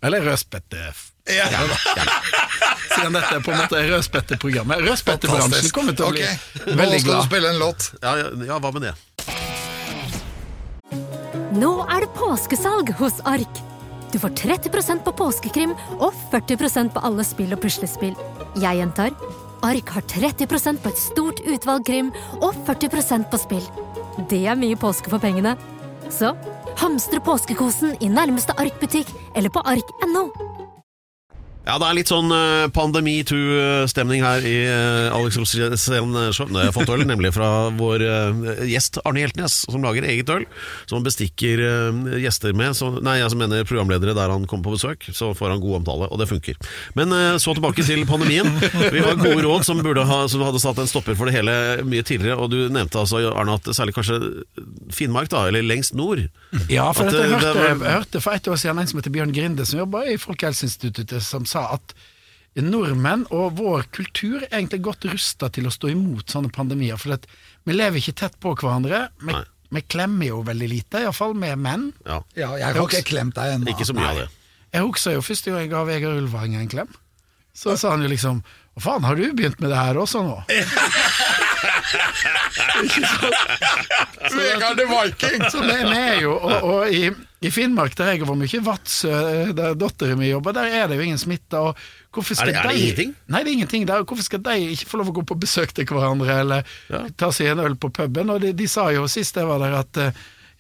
Eller rødspette... Ja. Siden dette er på en måte rødspetteprogrammet. Rødspettebransjen kommer til å bli Ok, Nå veldig skal du glad. spille en låt. Ja, ja, ja, hva med det? Nå er det påskesalg hos Ark. Du får 30% på påskekrim og 40% på alle spill og puslespill. Jeg gjentar Ark har 30% på et stort utvalg krim og 40% på spill. Det er mye påske for pengene. Så hamstre påskekosen i nærmeste Ark-butikk eller på ark.no. Ja, det er litt sånn eh, Pandemi 2-stemning her i eh, Alex Rosén show. Jeg har fått øl, nemlig fra vår eh, gjest Arne Hjeltnes, som lager eget øl. Som han bestikker eh, gjester med. Så, nei, jeg som mener programledere der han kommer på besøk. Så får han god omtale, og det funker. Men eh, så tilbake til pandemien. Vi har gode råd som, ha, som hadde satt en stopper for det hele mye tidligere. Og du nevnte altså, Arne, at særlig kanskje Finnmark, da, eller lengst nord. Ja, for At jeg, hørte, jeg hørte for et år siden en som heter Bjørn Grinde, som jobber i Folkehelseinstituttet, som sa at nordmenn og vår kultur er egentlig godt rusta til å stå imot sånne pandemier. For at Vi lever ikke tett på hverandre. Vi, vi klemmer jo veldig lite, iallfall med menn. Ja. Ja, jeg har ikke klemt deg ennå. Ikke så mye av det. Jeg husker jo første gang jeg ga Vegard Ulvang en klem. Så sa han jo liksom Hva faen, har du begynt med det her også nå? Vegard the Viking! Så vi er jo, og, og i, i Finnmark, der jeg har vært mye, Vadsø, der datteren min jobber, der er det jo ingen smitte. Og hvorfor skal Er det- er det de- ingenting? Nei, det er ingenting der. Hvorfor skal de ikke få lov å gå på besøk til hverandre, eller Ja. ta seg en øl på puben? Og de, de sa jo sist jeg var der, at eh,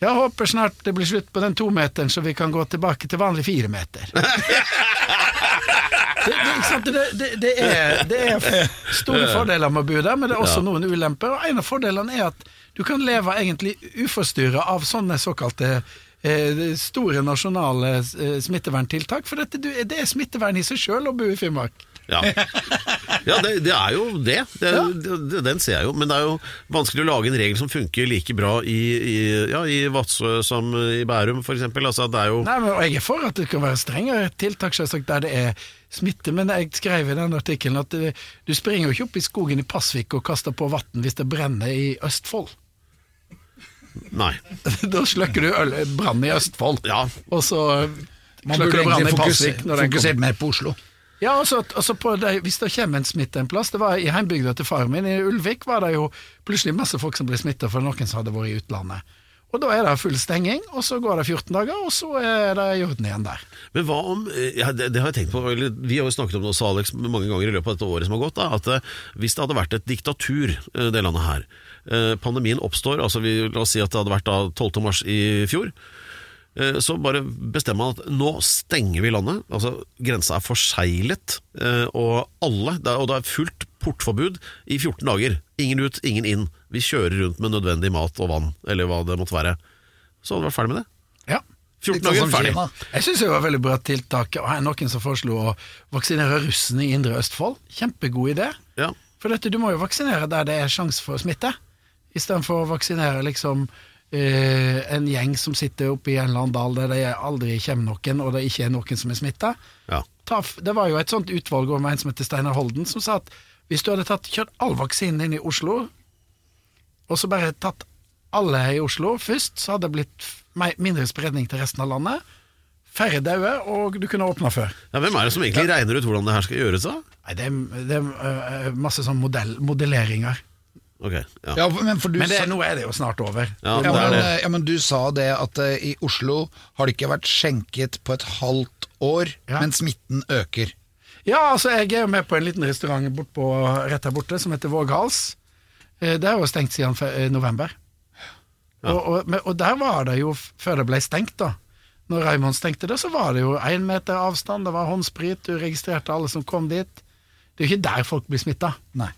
jeg håper snart det blir slutt på den tometeren, så vi kan gå tilbake til vanlig fire meter. Det, det, det, er, det er store fordeler med å bo der, men det er også noen ulemper. Og En av fordelene er at du kan leve egentlig uforstyrra av sånne såkalte eh, store nasjonale eh, smitteverntiltak. For dette, det er smittevern i seg sjøl å bo i Finnmark. Ja, ja det, det er jo det. det, det. Den ser jeg jo. Men det er jo vanskelig å lage en regel som funker like bra i, i, ja, i Vadsø som i Bærum, f.eks. Altså, det er jo Nei, men og Jeg er for at det kan være strengere tiltak selvsagt, der det er smitte, men jeg skrev i den artikkelen at du springer jo ikke opp i skogen i Pasvik og kaster på vann hvis det brenner i Østfold. Nei. da slukker du øl- brann i Østfold, Ja. og så Man slukker burde du brann i egentlig Pasvik. fokusere, når den kommer. mer på Oslo. Ja, altså, altså på de, Hvis det kommer en smitte en plass det var I heimbygda til faren min, i Ulvik, var det jo plutselig masse folk som ble smitta for noen som hadde vært i utlandet. Og Da er det full stenging, og så går det 14 dager, og så er det i orden igjen der. Men hva om ja, det, det har jeg tenkt på Vi har jo snakket om det også, Alex, mange ganger i løpet av dette året som har gått. Da, at eh, Hvis det hadde vært et diktatur, eh, det landet her eh, Pandemien oppstår, altså vi, la oss si at det hadde vært da 12. mars i fjor. Eh, Så bare bestemmer man at nå stenger vi landet. Altså Grensa er forseglet, eh, og alle Og det er fullt portforbud i 14 dager. Ingen ut, ingen inn. Vi kjører rundt med nødvendig mat og vann, eller hva det måtte være. Så hadde vi vært ferdig med det. Ja. 14 sånn dager, ferdig. Jeg syns det var veldig bra tiltak. Og her er noen som foreslo å vaksinere russene i Indre Østfold. Kjempegod idé. Ja. For dette, du må jo vaksinere der det er sjanse for smitte, istedenfor å vaksinere liksom eh, en gjeng som sitter oppe i en eller annen dal der det aldri kommer noen, og det ikke er noen som er smitta. Ja. Det var jo et sånt utvalg over en som heter Steinar Holden, som sa at hvis du hadde tatt, kjørt all vaksinen inn i Oslo, og så bare tatt alle i Oslo først, så hadde det blitt mindre spredning til resten av landet. Færre daue, og du kunne åpna før. Ja, Hvem er det som egentlig regner ut hvordan det her skal gjøres? da? Nei, det er, det er uh, masse sånn modell, modelleringer. Ok, ja. Ja, men, for du Men det, sa, nå er det jo snart over. Ja, ja, men, det. eh, ja, men du sa det at uh, i Oslo har det ikke vært skjenket på et halvt år, Ja. men smitten øker. Ja, altså jeg er jo med på en liten restaurant bort på, rett her borte som heter Våghals. Uh, Det er jo stengt siden fe- november. Og, og, men- og der var det jo, før det ble stengt da, når Raymond stengte det, så var det jo én meter avstand, det var håndsprit, du registrerte alle som kom dit. Det er jo ikke der folk blir smitta. Nei.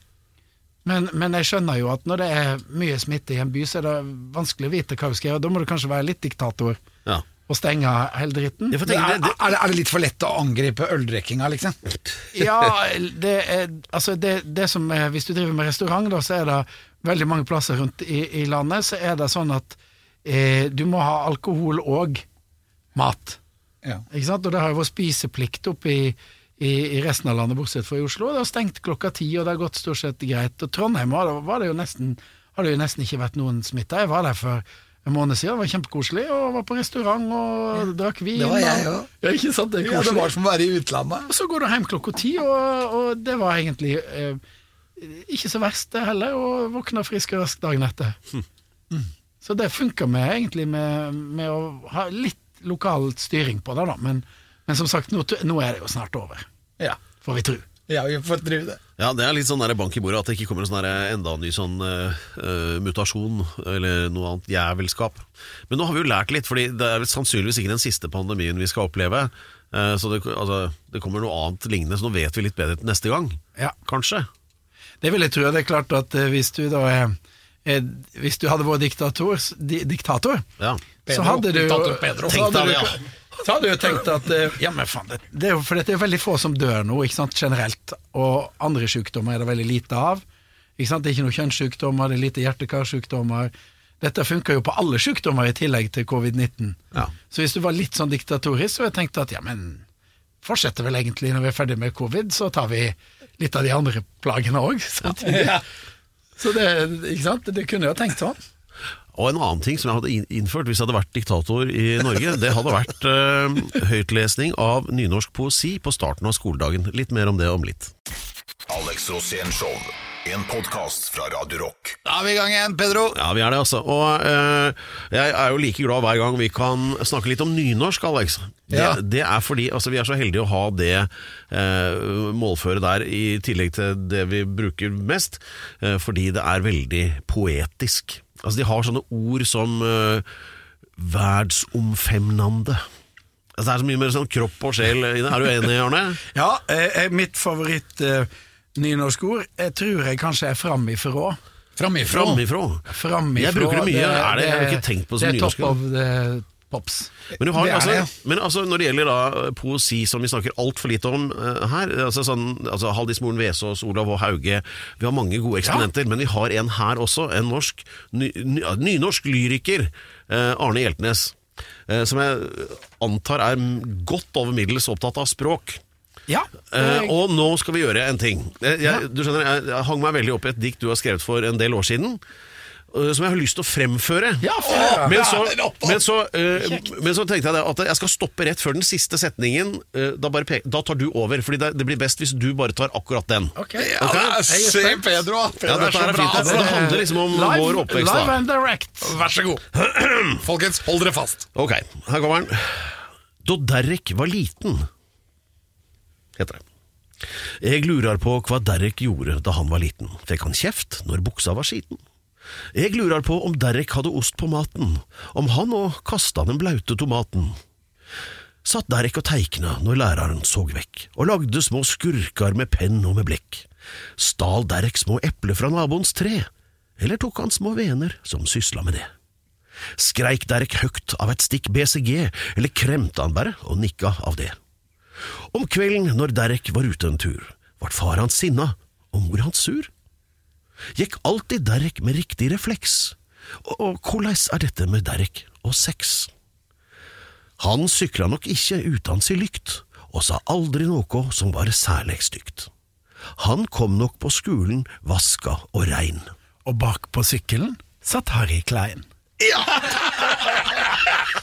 Men, men jeg skjønner jo at når det er mye smitte i en by, så er det vanskelig å vite hva du skal gjøre. Da må du kanskje være litt diktator Ja. og stenge hele dritten. Er, det, det, er, er det litt for lett å angripe øldrikkinga, liksom? Ja, det er, altså det, det som er, Hvis du driver med restaurant, da, så er det veldig mange plasser rundt i, i landet, så er det sånn at eh, du må ha alkohol og mat. Ja. Ikke sant? Og det har jo vært spiseplikt oppe i, i, i resten av landet, bortsett fra i Oslo. Det har stengt klokka ti, og det har gått stort sett greit. Og Trondheim var var det jo nesten, har det jo nesten ikke vært noen smitta. Jeg var der for en måned siden, det var kjempekoselig, og var på restaurant og drakk vin. Det var jeg òg. Ja, ikke sant? Det Ja, det var som å være i utlandet. Og så går du hjem klokka ti, og, og det var egentlig eh, ikke så verst det heller, og våkna frisk og rask dagen etter. Mm. Så det funker med egentlig med, med å ha litt lokal styring på det, da. Men, men som sagt, nå, nå er det jo snart over, Ja. får vi tro. ja, vi får drive det. ja, det er litt sånn der bank i bordet at det ikke kommer en sånn der enda ny sånn eh, eh, mutasjon eller noe annet jævelskap. Men nå har vi jo lært litt, fordi det er sannsynligvis ikke den siste pandemien vi skal oppleve. Uh, så det, altså, det kommer noe annet lignende, så nå vet vi litt bedre til neste gang. Ja. Kanskje. Det vil jeg tro. Det er klart at eh, hvis du da er, Hvis du hadde vært diktator, di, diktator Ja. så hadde du Diktator Pedro. Tenk deg det, det, Så hadde du jo tenkt at eh, Ja, men faen, det, det for det er veldig få som dør nå, ikke sant, generelt. Og andre sykdommer er det veldig lite av. Ikke sant, Det er ikke noen kjønnssykdommer, det er lite hjerte-karsykdommer. Dette funker jo på alle sykdommer i tillegg til covid-19. Ja. Så hvis du var litt sånn diktatorisk, så hadde jeg tenkt at ja, men fortsetter vel egentlig når vi er ferdig med covid, så tar vi litt av de andre plagene òg. Så det, ikke sant? det kunne jo tenkt sånn. Og en annen ting som jeg hadde innført hvis jeg hadde vært diktator i Norge, det hadde vært eh, høytlesning av nynorsk poesi på starten av skoledagen. Litt mer om det om litt. Alex Rosén Show. En podkast fra Radio Rock. Da er vi i gang igjen, Pedro. Ja, vi er det, altså. Og eh, jeg er jo like glad hver gang vi kan snakke litt om nynorsk, Alex. Det, Ja. det er fordi altså, vi er så heldige å ha det eh, målføret der, i tillegg til det vi bruker mest, eh, fordi det er veldig poetisk. Altså, de har sånne ord som uh, verdsomfemnande. Altså, det er så mye mer sånn kropp og sjel i det. Er du enig, Arne? Ja, eh, eh, mitt favoritt eh, nynorskord jeg tror jeg kanskje er framifrå. Framifrå. Framifrå. Framifrå. Jeg bruker det mye. Er det- jeg har ikke tenkt på som Det er top nynorsk. of the pops. Men, har, Det altså, det. men altså, når det gjelder da poesi, som vi snakker altfor lite om uh, her altså, sånn, altså Haldis Moren Vesaas, Olav og Hauge Vi har mange gode eksponenter, men vi har en her også. En norsk, ny, ny, nynorsk lyriker, Uh, Arne Hjeltnes. Uh, som jeg antar er godt over middels opptatt av språk. Ja. Eh, og nå skal vi gjøre en ting. Jeg, jeg, du skjønner, jeg, jeg hang meg veldig opp i et dikt du har skrevet for en del år siden. Eh, Som jeg har lyst til å fremføre. Ja. Men så, Ja, men, så, uh, men så tenkte jeg det at jeg skal stoppe rett før den siste setningen. Uh, da, bare pek, da tar du over, Fordi det, det blir best hvis du bare tar akkurat den. Ok. Ja, er- er se Pedro! Pedro. Ja, dette er fint. altså. Det handler liksom om vår oppvekst. Live and direct. Vær så god. Folkens, hold dere fast. Ok, her kommer den. Da Derek var liten, heter det. Jeg lurer på hva Derek gjorde da han var liten. Fikk han kjeft når buksa var skiten? Jeg lurer på om Derek hadde ost på maten, om han òg kasta den blaute tomaten. Satt Derek og teikna når læreren så vekk, og lagde små skurker med penn og med blekk. Stal Derek små epler fra naboens tre, eller tok han små vener som sysla med det? Skreik Derek høgt av et stikk BCG, eller kremte han bare og nikka av det? Om kvelden når Derek var ute en tur, vart far hans sinna og mor hans sur. Gikk alltid Derek med riktig refleks, og, hvordan er dette med Derek og sex? Han sykla nok ikke uten si lykt, og sa aldri noe som var særlig stygt. Han kom nok på skolen vaska og rein. Og bak på sykkelen satt Harry Klein.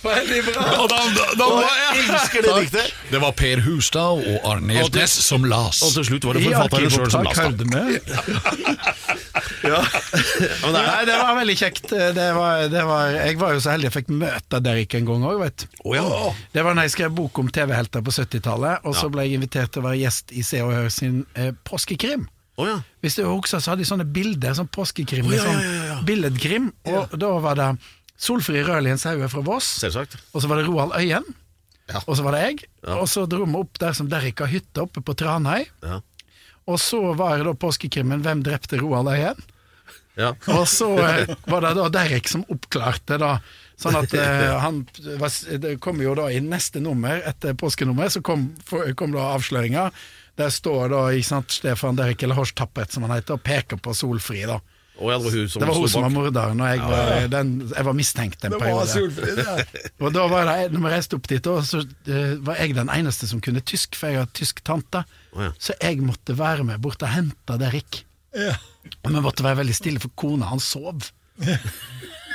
Veldig bra. Og da, da, da jeg elsker det diktet. Det var Per Hustad og Arne Hjeltnes som las. Og til slutt var det forfatteren sjøl som las. Ja. Nei, det var veldig kjekt. Det var, det var, jeg var jo så heldig jeg fikk møte Derek en gang òg, vet du. Å ja. Det var da jeg skrev bok om TV-helter på 70-tallet, og så ble jeg invitert til å være gjest i Se og Hør sin eh, påskekrim. Å ja. Hvis du husker, så hadde de sånne bilder, sånn påskekrim, oh, ja, sånn billedkrim, og da var det Solfrid Rødlien Saue fra Voss, Selvsagt. og så var det Roald Øyen, Ja. og så var det jeg, og så dro vi opp der som Derek har hytte oppe på Tranøy, Ja. og så var det da påskekrimmen Hvem drepte Roald Øyen? Ja. Og så eh, var det da Derek som oppklarte da Sånn at uh, han var, Det kom jo da i neste nummer Etter påskenummer Så kom, for, kom da avsløringa. Der står da ikke sant, Stefan Derek eller Horst Tappet Som han heter Og peker på Solfri da. Og ja, det var hun som Det var hun som var morderen Og jeg var, den, jeg var mistenkt en periode. Og da var det Når vi reiste opp dit Så eh, var jeg den eneste som kunne tysk For jeg har tysk tante. Oh, ja. Så jeg måtte være med bort og hente Derek og vi måtte være veldig stille, for kona hans sov.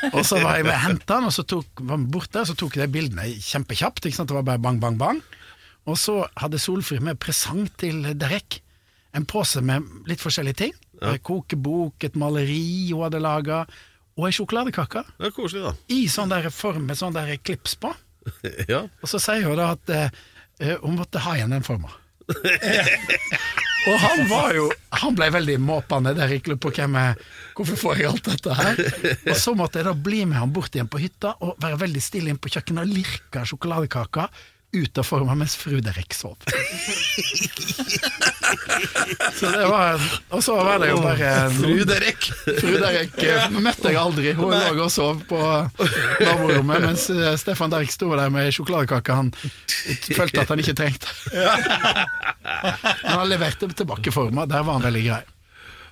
og så var jeg med og henta han, og så tok, var han borte, og så tok jeg de bildene kjempekjapt. Ikke sant? Det var bare bang, bang, bang. Og så hadde Solfrid med presang til Derek. En pose med litt forskjellige ting. En kokebok, et maleri hun hadde laga, og ei sjokoladekake. Det er koselig, da. I sånn der form med sånn der klips på. Ja. Og så sier hun da at eh, hun måtte ha igjen den forma. og han var jo Han ble veldig måpende der jeg lurer på hvem jeg Hvorfor får jeg alt dette her? Og så måtte jeg da bli med han bort igjen på hytta og være veldig stille inn på kjøkkenet og lirke sjokoladekaka ut av forma mens fru Derek sov. så det var Og så var det jo bare Fru Derek. Fru Derek eh, møtte jeg aldri. Hun lå og sov på naborommet, mens eh, Stefan Derek sto der med sjokoladekake han følte at han ikke trengte. Men han leverte tilbake forma. Der var han veldig grei.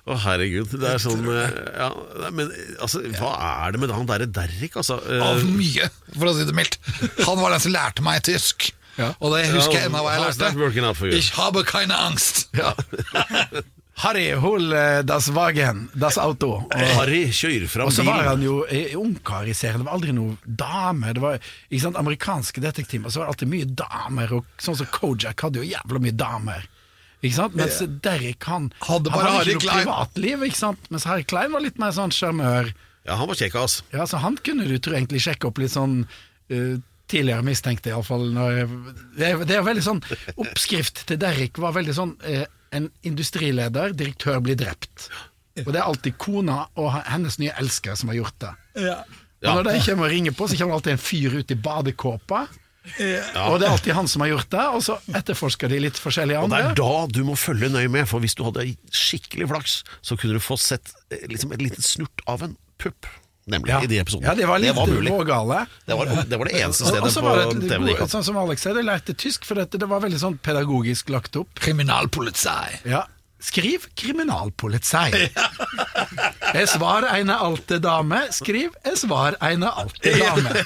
Å, herregud. Det er sånn eh, ja, Men altså, hva er det med han derre Derrik, altså? Av mye, for å si det mildt. Han var den som lærte meg tysk. Og det husker jeg ennå hva jeg lærte. Ich habe keine Angst. Harry hol eh, das Wagen, das Auto. Og, Harry kjører fram og så var han jo eh, ungkar i serien. Det var aldri noe dame. Det var, ikke sant, Amerikanske detektiver så var det alltid mye damer, og sånn som Kojak hadde jo jævla mye damer. Ikke sant? Mens Derek han Hadde bare han hadde ikke noe Klein. privatliv. Ikke sant? Mens Harry Klein var litt mer sånn sjarmør. Ja, han var kjekk, ass. Ja, så han kunne du tror egentlig sjekke opp litt sånn eh, tidligere mistenkte, iallfall. Det, er- det er veldig sånn Oppskrift til Derrik var veldig sånn eh, En industrileder, direktør blir drept. Og det er alltid kona og hennes nye elsker som har gjort det. Og når de kommer og ringer på, så kommer det alltid en fyr ut i badekåpa. Og det er alltid han som har gjort det, og så etterforsker de litt forskjellige Og det er da du må følge nøye med, for hvis du hadde skikkelig flaks, så kunne du få sett eh, liksom en liten snurt av en pupp. Nemlig, i de episodene. ja, det var litt mulig. vågale. Det var, det var det eneste Og- og stedet så på det TV det gikk sånn som Alex sa, jeg lærte tysk, for dette, det var veldig sånn pedagogisk lagt opp. Kriminalpoliti. Ja. Skriv kriminalpoliti. Es var eine alte dame. Skriv es var eine alte dame.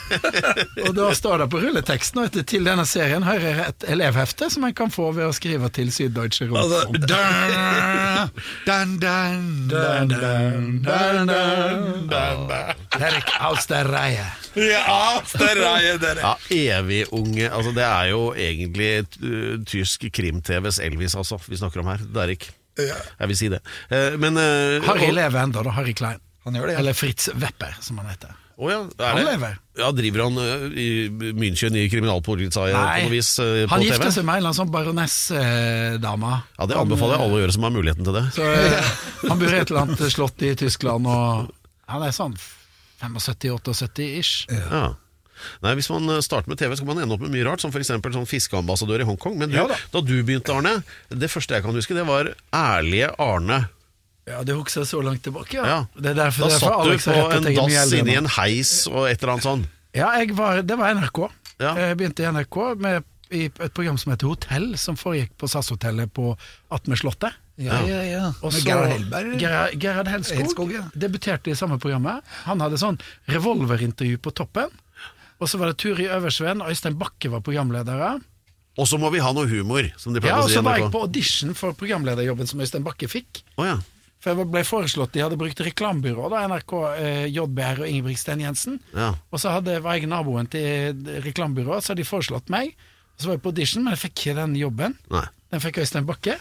Og da står det på rulleteksten, og etter til denne serien hører et elevhefte som en kan få ved å skrive til Syddeutsche Rundfunk. Derek aus der Reihe. Ja, større er dere. Ja, evig unge altså Det er jo egentlig uh, tysk krim-TVs Elvis, altså, vi snakker om her. Derrik. Jeg vil si det. Eh, men uh, Harry lever ennå, da. Harry Klein. Han gjør det, ja. Eller Fritz Wepper, som han heter. Oh, ja, er Han det? lever. Ja, Driver han uh, i München i kriminalpolitiet på noe vis uh, på han gifter gifta seg med en eller annen sånn baronessdame. Ja, Det anbefaler jeg alle å gjøre som har muligheten til det. Så eh, Han bor i et eller annet slott i Tyskland, og han er sånn 75-78-ish. Ja. Nei, Hvis man eh, starter med TV, så kan man ende opp med mye rart, som f.eks. sånn fiskeambassadør i Hongkong. Men du, Ja da. da du begynte, Arne, det første jeg kan huske, det var ærlige Arne. Ja, det husker så langt tilbake, ja. Ja. Det er derfor, Da derfor satt du Alex på en jeg dass inni en heis og et eller annet sånn. Ja, jeg var, det var NRK. Ja. Jeg begynte i NRK med, i et program som heter Hotell, som foregikk på SAS-hotellet på Atme Slottet. Ja, ja, ja. Og Med så- Gerhard Helberg? Gerhard, Gerhard Helskog, Hellskog, ja. debuterte i samme programmet. Han hadde sånn revolverintervju på toppen. Og så var det Turi Øversveen, og Øystein Bakke var programledere. Og så må vi ha noe humor, som de Ja, og si så var jeg på audition for programlederjobben som Øystein Bakke fikk. Oh, ja. For jeg ble foreslått, De hadde brukt reklamebyrå, da, NRK, eh, JBR og Ingebrigtsen Jensen. Ja. Og så hadde, var jeg naboen til reklamebyrået, så hadde de foreslått meg. Og så var jeg på audition, men jeg fikk ikke den jobben. Nei. Den fikk Øystein Bakke.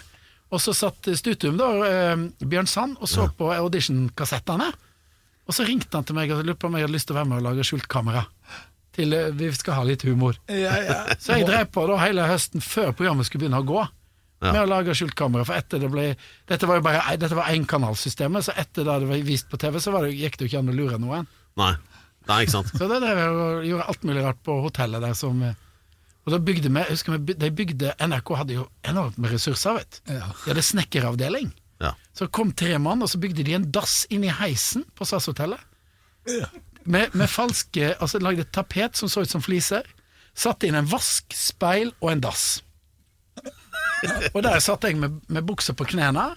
Og så satt Stutum, da, eh, Bjørn Sand, og så på auditionkassettene. Og så ringte han til meg og lurte på om jeg hadde lyst til å være med og lage skjult kamera. Til eh, vi skal ha litt humor. Så jeg drev på da hele høsten før programmet skulle begynne å gå. Ja. Med å lage skjult kamera, for etter det ble Dette var jo bare Dette var énkanalsystemet, så etter det det var vist på TV, så var det, gikk det jo ikke an å lure noen. Nei. Nei, ikke sant. Så da drev jeg og gjorde alt mulig rart på hotellet der som eh, Og da bygde vi, husker vi, de bygde NRK hadde jo enormt med ressurser, vet du. Ja. De hadde snekkeravdeling. Ja. Så kom tre mann, og så bygde de en dass inn i heisen på SAS-hotellet. Med, med falske Altså lagde et tapet som så ut som fliser. Satte inn en vask, speil og en dass. Og der satt jeg med, med buksa på knærne.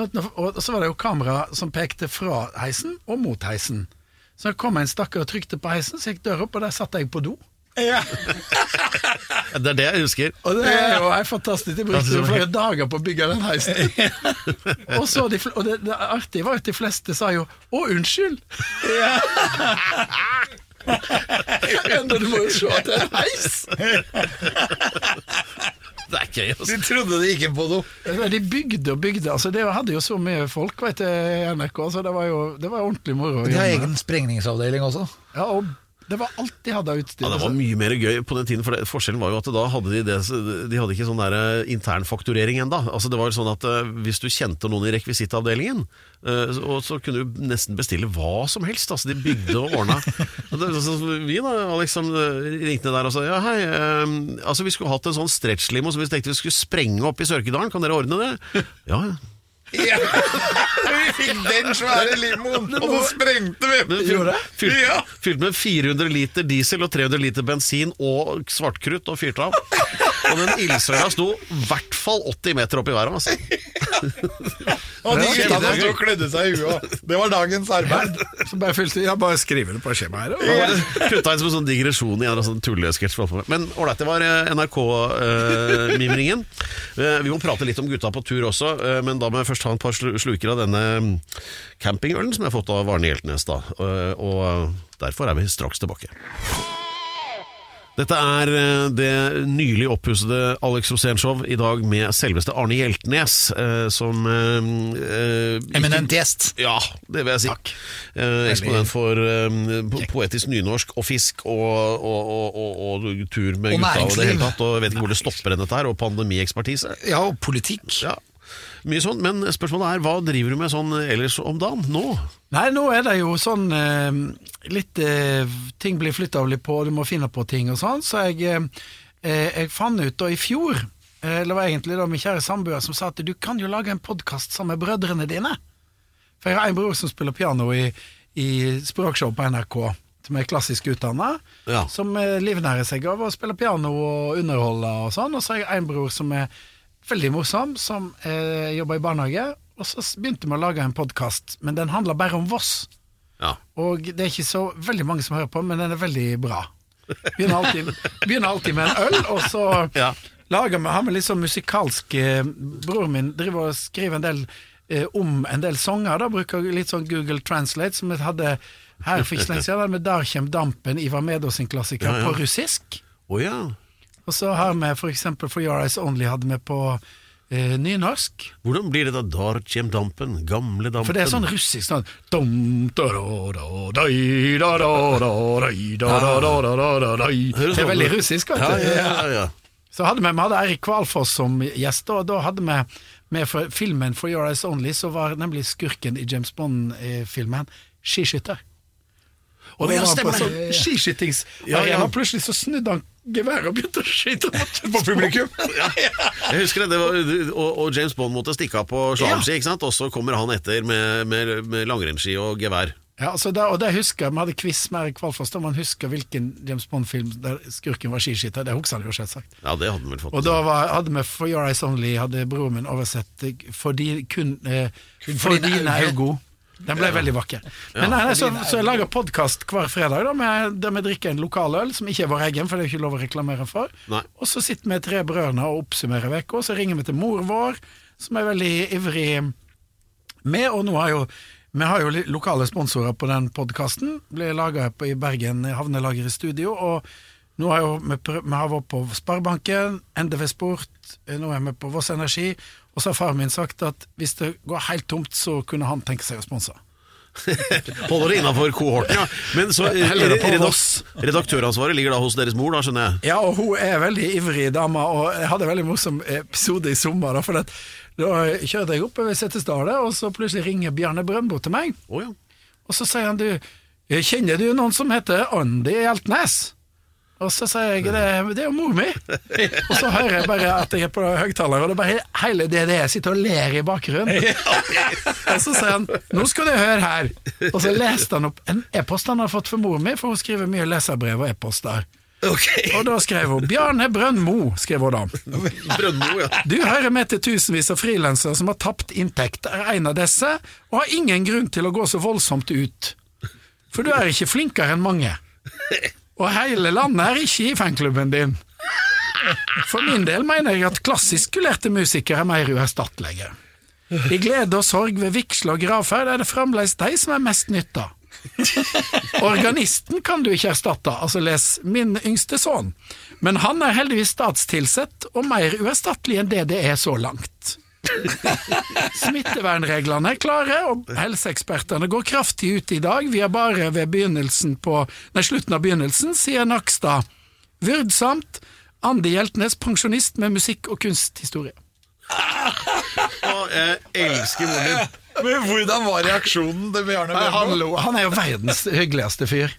Og så var det jo kamera som pekte fra heisen og mot heisen. Så kom en stakkar og trykte på heisen, så gikk døra opp, og der satt jeg på do. Det er det jeg husker. Og det er jo helt fantastisk. De brukte jo flere dager på å bygge den heisen. og så de, og det, det artige var at de fleste sa jo 'Å, unnskyld'. Enda du må jo se at det er en heis! Det er gøy, altså. De trodde de gikk på do. De bygde og bygde. altså det hadde jo så mye folk vet du, i NRK, så det var jo det var ordentlig moro. De har egen sprengningsavdeling også. Ja, og det var alt de hadde av utstyr. Ja, Det var mye mer gøy på den tiden, for det, forskjellen var jo at da hadde de det De hadde ikke sånn der eh, internfakturering ennå. Altså det var sånn at eh, hvis du kjente noen i rekvisittavdelingen, eh, så- og så kunne du nesten bestille hva som helst. Altså De bygde og ordna. Og det- så vi da, Alex, som eh, ringte der og sa ja hei, um, altså vi skulle hatt en sånn stretchlimo som vi tenkte vi skulle sprenge opp i Sørkedalen, kan dere ordne det? Ja, ja. Ja. Vi fikk den svære limoen, og så sprengte vi! Fylt, Ja. fylt med 400 liter diesel og 300 liter bensin og svartkrutt og fyrte av. Og den ildsøla sto i hvert fall 80 meter opp i været. Altså. Og de gutta som sto og klødde seg i huet. òg. Det var dagens arbeid. Så bare fylte Ja, bare skriver det på skjemaet her. og- Putta inn som en sånn digresjon i en eller annen sånn tullesketsj. med. Men ålreit, det var NRK-mimringen. vi må prate litt om gutta på tur også, eh, men da må jeg først ta en par sluker av denne mm, campingølen som jeg har fått av Arne Hjeltnes. da Eh, Og derfor er vi straks tilbake. Dette er eh, det nylig oppussede Alex Rosén-show, i dag med selveste Arne Hjeltnes, eh, som eh, eh, Eminent gjest. ja, det vil jeg si. Eh, eksponent for eh, poetisk nynorsk og fisk og, og, og, og, og tur med Og gutta og det hele tatt. Og jeg vet ikke hvor det stopper enn dette her, og pandemiekspertise. Ja, og politikk. Ja, mye sånn, Men spørsmålet er, hva driver du med sånn ellers om dagen nå? Nei, nå er det jo sånn eh, litt eh, Ting blir flytta litt på, du må finne på ting og sånn. Så jeg, eh, eh, jeg fant ut da i fjor eh, Det var egentlig da min kjære samboer som sa at du kan jo lage en podkast sammen med brødrene dine. For jeg har en bror som spiller piano i, i språkshow på NRK. Som er klassisk utdanna. Ja. Som eh, livnærer seg av å spille piano og underholde og sånn. Og så har jeg en bror som er veldig morsom, som eh, jobber i barnehage. Og så begynte vi å lage en podkast, men den handler bare om Voss. Ja. Og det er ikke så veldig mange som hører på, men den er veldig bra. Begynner alltid, begynner alltid med en øl, og så Ja. lager vi, har vi litt sånn musikalsk eh, Broren min driver og skriver en del eh, om en del sanger, da bruker litt sånn Google Translate, som vi hadde her for ikke så lenge siden, med Der kjem dampen, Ivar Medås sin klassiker, Ja, på russisk. Oh, ja. Og så har vi for eksempel For Your Eyes Only hadde vi på eh, nynorsk. Hvordan blir det da? Dar kjem dampen, gamle dampen. For det er sånn russisk sånn dum, da, da, da, dai, da, da, da, dai, da, da, da, da, da, da, dai. Det er sånn veldig russisk, vet du. ja, ja, ja. Så hadde vi, vi hadde Eirik Kvalfoss som gjest, og da hadde vi med for filmen For Your Eyes Only, så var nemlig skurken i James Bond-filmen skiskytter. Og det var på sånn skiskytings Ja, ja. Plutselig så snudde han geværet og begynte å skyte på publikum. Jeg husker det, det var, og, og James Bond måtte stikke av på slalåmski, sant? og så kommer han etter med, med, med langrennsski og gevær. Ja, altså der, og det husker jeg, Vi hadde quiz med Erik Kvalfoss da man husker hvilken James Bond-film der skurken var skiskytter. Det husker han jo selvsagt. Ja, det hadde vi vel fått. Og da var, hadde vi For Your Eyes Only, hadde broren min oversett eh, fordi, kun, eh, Kun fordi, fordi dine er jo god. Den ble veldig vakker. Men nei, nei, så, så jeg lager podkast hver fredag da, med, der vi drikker en lokaløl, som ikke er vår egen, for det er ikke lov å reklamere for. Nei. Og så sitter vi tre brødrene og oppsummerer uka, og så ringer vi til mor vår, som er veldig ivrig med, og nå har jo vi har jo lokale sponsorer på den podkasten. Ble laga i Bergen havnelager i studio. Og nå har jo vi, vi har vært på Sparebanken, NDV Sport, eh, nå er vi på Voss Energi. Og så har faren min sagt at hvis det går helt tomt, så kunne han tenke seg å sponse. Holder det innafor kohorten, ja. Men så eh, det redaktøransvaret ligger da hos deres mor, da, skjønner jeg. Ja, og hun er veldig ivrig dame, og jeg hadde en veldig morsom episode i sommer. Da, for at, da kjørte jeg oppover Setesdalen, og så plutselig ringer Bjarne Brøndbo til meg. Oh, ja. Og så sier han du, kjenner du noen som heter Andi Hjeltnes? Og så sier jeg det, det er jo mor mi. Og så hører jeg bare at jeg er på høyttaler, og det er bare hele det jeg sitter og ler i bakgrunnen. Og så sier han nå skal du høre her. Og så leste han opp en e-post han har fått for mor mi, for hun skriver mye leserbrev og e-poster. Og da skrev hun Bjarne Brøndmo, skrev hun da. Brøndmo, ja. Du hører med til tusenvis av frilansere som har tapt inntekt, er en av disse, og har ingen grunn til å gå så voldsomt ut. For du er ikke flinkere enn mange. Og hele landet er ikke i fanklubben din. For min del mener jeg at klassisk skulerte musikere er mer uerstattelige. I glede og sorg ved vigsle og gravferd er det fremdeles de som er mest nytta. Organisten kan du ikke erstatte, altså les min yngste sønn, men han er heldigvis statstilsett og mer uerstattelig enn det det er så langt. Smittevernreglene er klare, og helseekspertene går kraftig ut i dag. Vi er bare ved begynnelsen på, nei, slutten av begynnelsen, sier Nakstad. Vyrdsamt. Andi Hjeltnes, pensjonist med musikk- og kunsthistorie. Å, jeg elsker moren min. Men hvordan var reaksjonen til Bjarne Nei, han, lo. han er jo verdens hyggeligste fyr.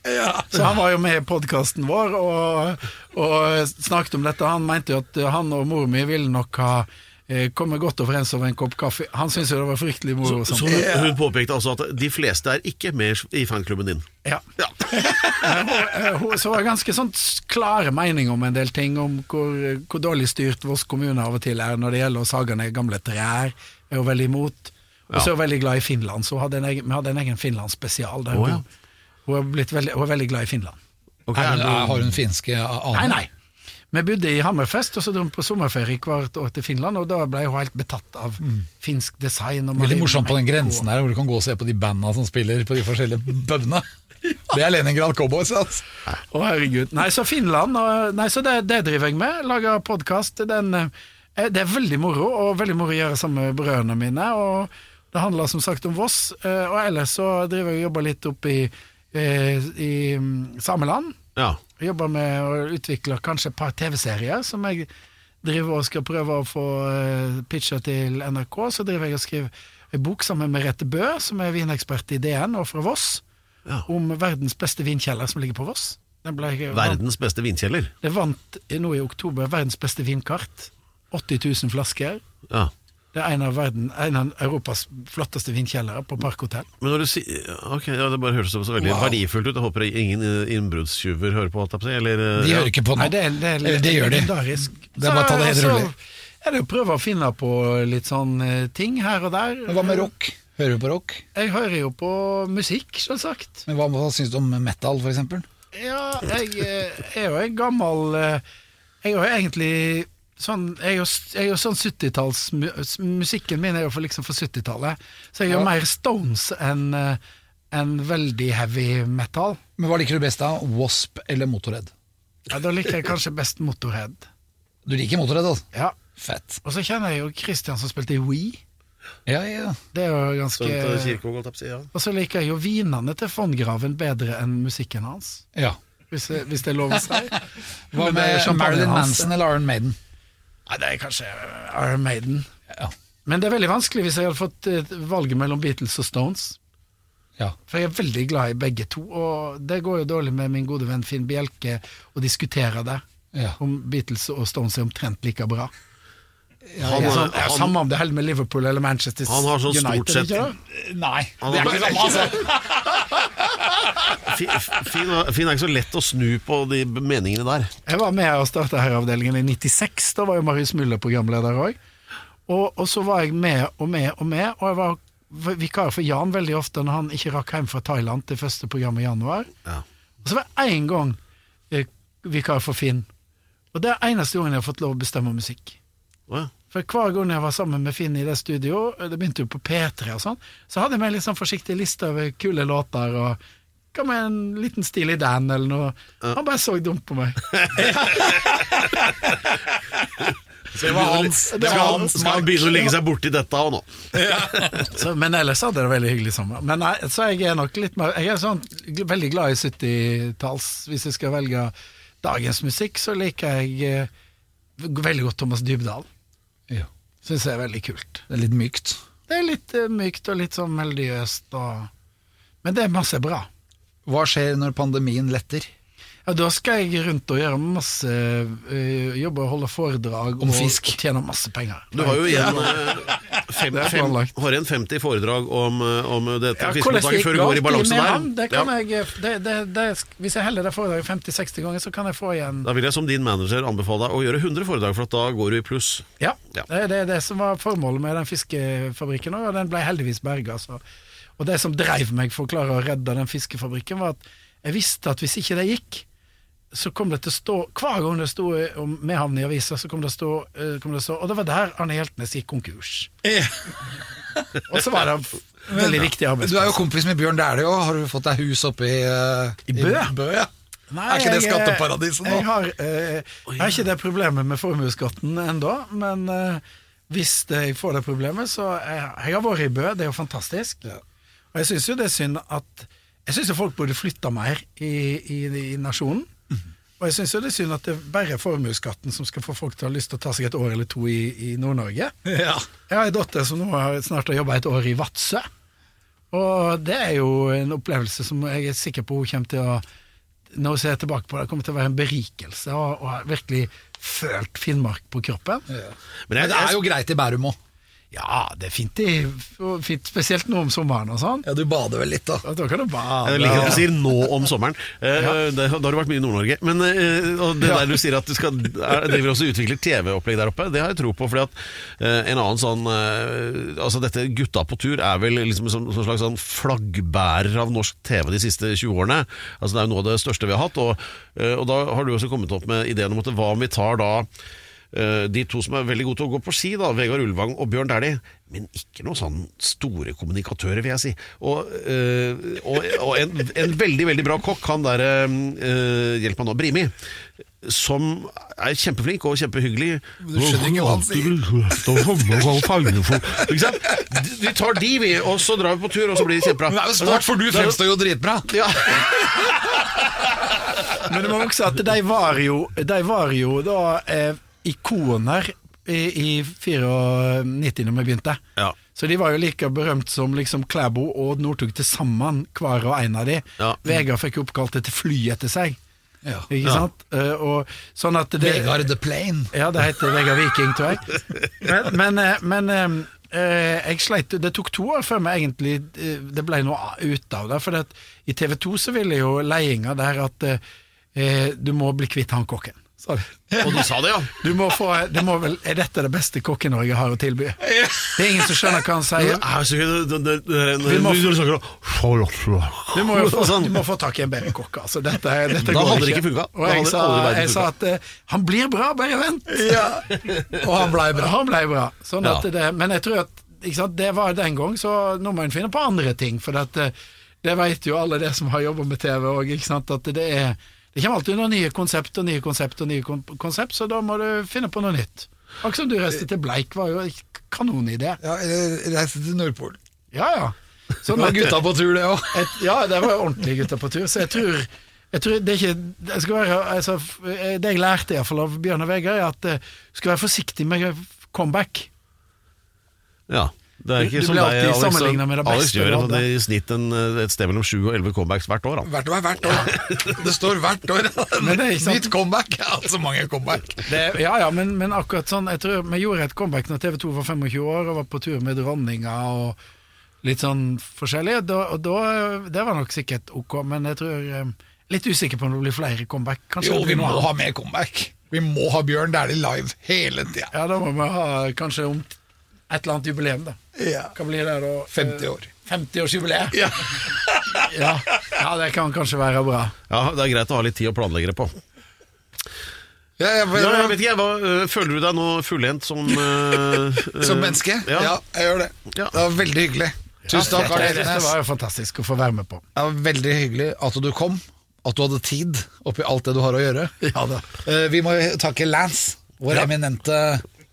Så han var jo med i podkasten vår og, og snakket om dette. Han mente jo at han og mor mi ville nok ha eh, kommet godt overens over en kopp kaffe. Han syntes jo det var fryktelig moro. Så, Så hun, hun påpekte altså at de fleste er ikke med i fanklubben din. Ja. Ja. hun, Hun så har ganske sånn klare meninger om en del ting, om hvor, hvor dårlig styrt Voss kommune av og til er når det gjelder å sage ned gamle trær, er hun veldig imot. Og så er hun veldig glad i Finland, så hun hadde en egen, vi hadde en egen Finland-spesial. der Å, ja. hun, hun, er blitt veldig, hun er veldig glad i Finland. Okay, er, har hun finske aner? Nei, nei. Vi bodde i Hammerfest, og så dro vi på sommerferie hvert år til Finland, og da ble hun helt betatt av finsk design. Og Veldig morsomt på den grensen her, hvor du kan gå og se på de banda som spiller på de forskjellige pubene. Det er Leningrad Cowboys, altså. Å, herregud. Nei, så Finland, og, nei, så det, det driver jeg med. Lager podkast. Det er veldig moro, og veldig moro å gjøre sammen med brødrene mine. Og det handler som sagt om Voss. eh, Og ellers så driver jeg og jobber litt opp i, eh, i mm, Sameland. Ja. Jobber med å utvikle kanskje et par TV-serier som jeg driver og skal prøve å få uh, pitcha til NRK. Så driver jeg og skriver en bok sammen med Rette Bø, som er vinekspert i DN og fra Voss, Ja. om verdens beste vinkjeller som ligger på Voss. Verdens beste vinkjeller. Det vant nå i oktober verdens beste vinkart. 80 000 flasker. Ja. Det er en av, verden, en av Europas flotteste vinkjellere på Parkhotell. Men når du sier Ok, ja, Det bare høres så veldig verdifullt ut. Jeg håper ingen eh, innbruddstyver hører på. holdt jeg på å si, Eller, eh, De ja. hører ikke på Nei, det, det, er- det, er- det gjør de. Det er bare å ta det helt rolig. Jeg er det å prøve å finne på litt sånn eh, ting her og der. Men hva med rock? Hører du på rock? Jeg hører jo på musikk, selvsagt. Men hva, hva syns du om metal, for eksempel? Ja, jeg jeg er jo en gammel eh, Jeg er jo egentlig sånn Jeg er jo, jeg er jo sånn 70-talls Musikken min er jo for liksom for 70-tallet. Så jeg er jo Ja. mer Stones enn en veldig heavy metal. Men Hva liker du best av? Wasp eller Motorhead? Ja, Da liker jeg kanskje best Motorhead. Du liker Motorhead, altså? Ja. Fett. Og så kjenner jeg jo Christian som spilte i We. Ja, ja. Det er jo ganske eh, si, ja. Og så liker jeg jo vinene til von Graven bedre enn musikken hans. ja. Hvis, hvis det er lov å si. Hva med Marilyn. Manson eller Iron Maiden? Nei, det er kanskje Iron Maiden. Ja. Men det er veldig vanskelig hvis jeg hadde fått eh, valget mellom Beatles og Stones. ja. For jeg er veldig glad i begge to, og det går jo dårlig med min gode venn Finn Bjelke å diskutere det. Ja. Om Beatles og Stones er omtrent like bra. Han, Det har- sånn, ja, han, Samme om det holder med Liverpool eller Manchester United. Han har sånn United. stort sett- ikke? Nei, Han det er ikke det samme, altså. Finn, Finn er ikke så lett å snu på de meningene der. Jeg var med og starta Herreavdelingen i 96. Da var jo Marius Muller programleder òg. Og, og så var jeg med og med og med, og jeg var vikar for Jan veldig ofte når han ikke rakk hjem fra Thailand til første program i januar. Ja. Og så var jeg én gang eh, vikar for Finn. Og det er eneste gangen jeg har fått lov å bestemme musikk. Å. For hver gang jeg var sammen med Finn i det studio, det begynte jo på P3 og sånn, så hadde jeg med en litt sånn forsiktig liste over kule låter og hva med en liten stilig Dan eller noe. Han bare så dumt på meg. Det var hans. Det var hans skal han begynne å legge seg borti dette òg nå? Så, men ellers hadde det veldig hyggelig sommer. Men jeg, så jeg er nok litt mer Jeg er sånn veldig glad i 70-talls. Hvis jeg skal velge dagens musikk, så liker jeg eh, veldig godt Thomas Dybdahl. Syns jeg er veldig kult. Det er litt mykt. Det er litt eh, mykt og litt sånn melodiøst og Men det er masse bra. Hva skjer når pandemien letter? Ja, Da skal jeg rundt og gjøre masse uh, jobber, og holde foredrag Om og, fisk. og tjene masse penger. Du har jo igjen eh, fem, fem, har igjen 50 foredrag om, eh, om dette Ja, fiskemottaket før du går i balansen balanse der. det kan Ja. jeg, eh, det, det, det, hvis jeg heller det foredraget 50-60 ganger, så kan jeg få igjen Da vil jeg som din manager anbefale deg å gjøre 100 foredrag, for at da går du i pluss. Ja, Ja. det er det, som var formålet med den fiskefabrikken, og den ble heldigvis berga. Og det som dreiv meg for å klare å redde den fiskefabrikken, var at jeg visste at hvis ikke det gikk, så kom det til å stå Hver gang det sto om Mehamn i avisa, så kom det, stå, eh, kom det stå Og det var der Arne Hjeltnes gikk konkurs. Og så var det veldig viktig Du er jo kompis med Bjørn Dæhlie òg. Har du fått deg hus oppe i, uh, I Bø? Bø ja. Nei, er ikke det skatteparadiset nå? Jeg har, eh, jeg har ikke det problemet med formuesskatten ennå, men uh, hvis jeg får det problemet, så jeg, jeg har vært i Bø, det er jo fantastisk. Og jeg syns jo det er synd at Jeg syns folk burde flytta mer i, i, i nasjonen. Og jeg syns det er synd at det er bare formuesskatten som skal få folk til å ha lyst til å ta seg et år eller to i, i Nord-Norge. Ja. Jeg har en datter som nå har snart har jobba et år i Vadsø. Og det er jo en opplevelse som jeg er sikker på hun kommer til å Når hun ser tilbake på det, kommer til å være en berikelse, og, og virkelig følt Finnmark på kroppen. Men Men jeg, det er jo greit i Bærum òg. Ja, det er fint, i, fint spesielt nå om sommeren og sånn. Ja, du bader vel litt, da. Ja, Da kan du bade. Jeg liker at du sier 'nå om sommeren'. Eh, det, da har du vært mye i Nord-Norge. Men eh, og det der du sier at du skal er, driver også og utvikler TV-opplegg der oppe, det har jeg tro på. fordi at eh, en annen sånn eh, Altså Dette Gutta på tur er vel liksom som, som slags sånn flaggbærer av norsk TV de siste 20 årene. Altså Det er jo noe av det største vi har hatt. Og, eh, og da har du også kommet opp med ideen om at hva om vi tar da eh, de to som er veldig gode til å gå på ski, da, Vegard Ulvang og Bjørn Dæhlie, men ikke noen sånn store kommunikatører, vil jeg si. Og, eh, og, og en, en veldig, veldig bra kokk, han der uh, Hjelp meg nå, Brimi. Som er kjempeflink og kjempehyggelig. Du skjønner ikke hva han sier. Vi tar de, vi, og så drar vi på tur, og så blir det kjempebra. Men det er jo smart, for du fremstår jo dritbra. Ja. Men du må huske at de var jo, de var jo da eh, ikoner i, i 94 når vi begynte. Ja. Så de var jo like berømt som liksom Klæbo og Northug til sammen, hver og en av de. Ja. Vegard fikk jo oppkalt dette flyet etter seg. Ja. Ikke sant? Eh, og sånn at det, Vegard the Plane. Ja, det heter Vegard Viking, tror jeg. Men, men, eh, men eh, eh, jeg sleit Det tok to år før meg egentlig eh, det ble noe ut av det. For at i TV 2 så ville jo ledelsen der at eh, eh, du må bli kvitt han kokken. Sa de. Og du sa det, ja. Du må få, du må vel, er dette det beste Kokke-Norge har å tilby? Det er ingen som skjønner hva han sier. Er så det- det- det- Vi må- du må jo få, Sånn. du må få tak i en bedre kokk. Altså. Dette, dette Da går hadde det ikke funket. Og jeg sa, jeg sa at uh, han blir bra, bare vent. Og han blei bra. Han ble bra. Sånn Ja. det, men jeg tror at sant, det var den gang, så nå må en finne på andre ting. For at, eh, det vet jo alle det som har jobba med TV òg, at det er Det kommer alltid noen nye konsept og nye konsept og nye konsept, så da må du finne på noe nytt. Akkurat som du reiste til Bleik, var jo en kanonidé. Ja, eller reiste til Nordpolen. Ja, ja. Sånn Det var gutta på tur, det òg. ja, det var ordentlige gutta på tur, så jeg tror, jeg tror det er ikke det, skal være, altså, det jeg lærte i hvert fall av Bjørn og Vegard, er at eh, du skal være forsiktig med comeback. Ja. Det er Du- ikke du som blir deg, Alex. med det Alex gjør du det i snitt en, et sted mellom 7 og 11 comebacks hvert år. Hvert år, hvert år. Det står hvert år. Nytt comeback. Altså mange comeback. Det, ja, ja, men, men akkurat sånn Jeg tror vi gjorde et comeback når TV 2 var 25 år og var på tur med dronninga og litt sånn forskjellig. Da, og da, det var nok sikkert ok, men jeg tror eh, Litt usikker på om det blir flere comeback. Kanskje Jo, vi må ha mer comeback. Vi må ha Bjørn Dæhlie live hele tida. Ja, da må vi ha kanskje om et eller annet jubileum, da. Ja. Hva blir det da? 50 år. 50-årsjubileet? Ja. ja. ja, det kan kanskje være bra. Ja, Det er greit å ha litt tid å planlegge det på. Ja, jeg, jeg, jeg vet ikke, hva, øh, Føler du deg nå fullendt som uh, Som menneske? Ja. Ja. jeg gjør det. Ja. Det var veldig hyggelig. Tusen takk, Arne det, det, var jo fantastisk å få være med på. Det var veldig hyggelig at du kom. At du hadde tid oppi alt det du har å gjøre. Ja da. Eh, vi må takke Lance, vår eminente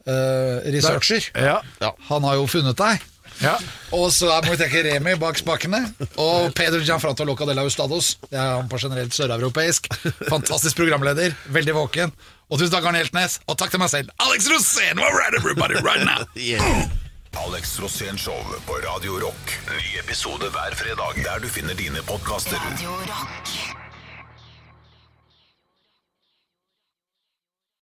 eh, researcher. Ja. Han har jo funnet deg. ja. Og så må vi tenke Remi bak spakene. Og Pedro Gianfranto Loca de la Ustados. Det er han på generelt søreuropeisk. Fantastisk programleder. Veldig våken. Og tusen takk, Arne Hjeltnes. Og takk til meg selv. Alex Rosén, all right, everybody, right now. Yeah. Alex Rosén Show på Radio Rock. Ny episode hver fredag der du finner dine podkaster. Radio Rock.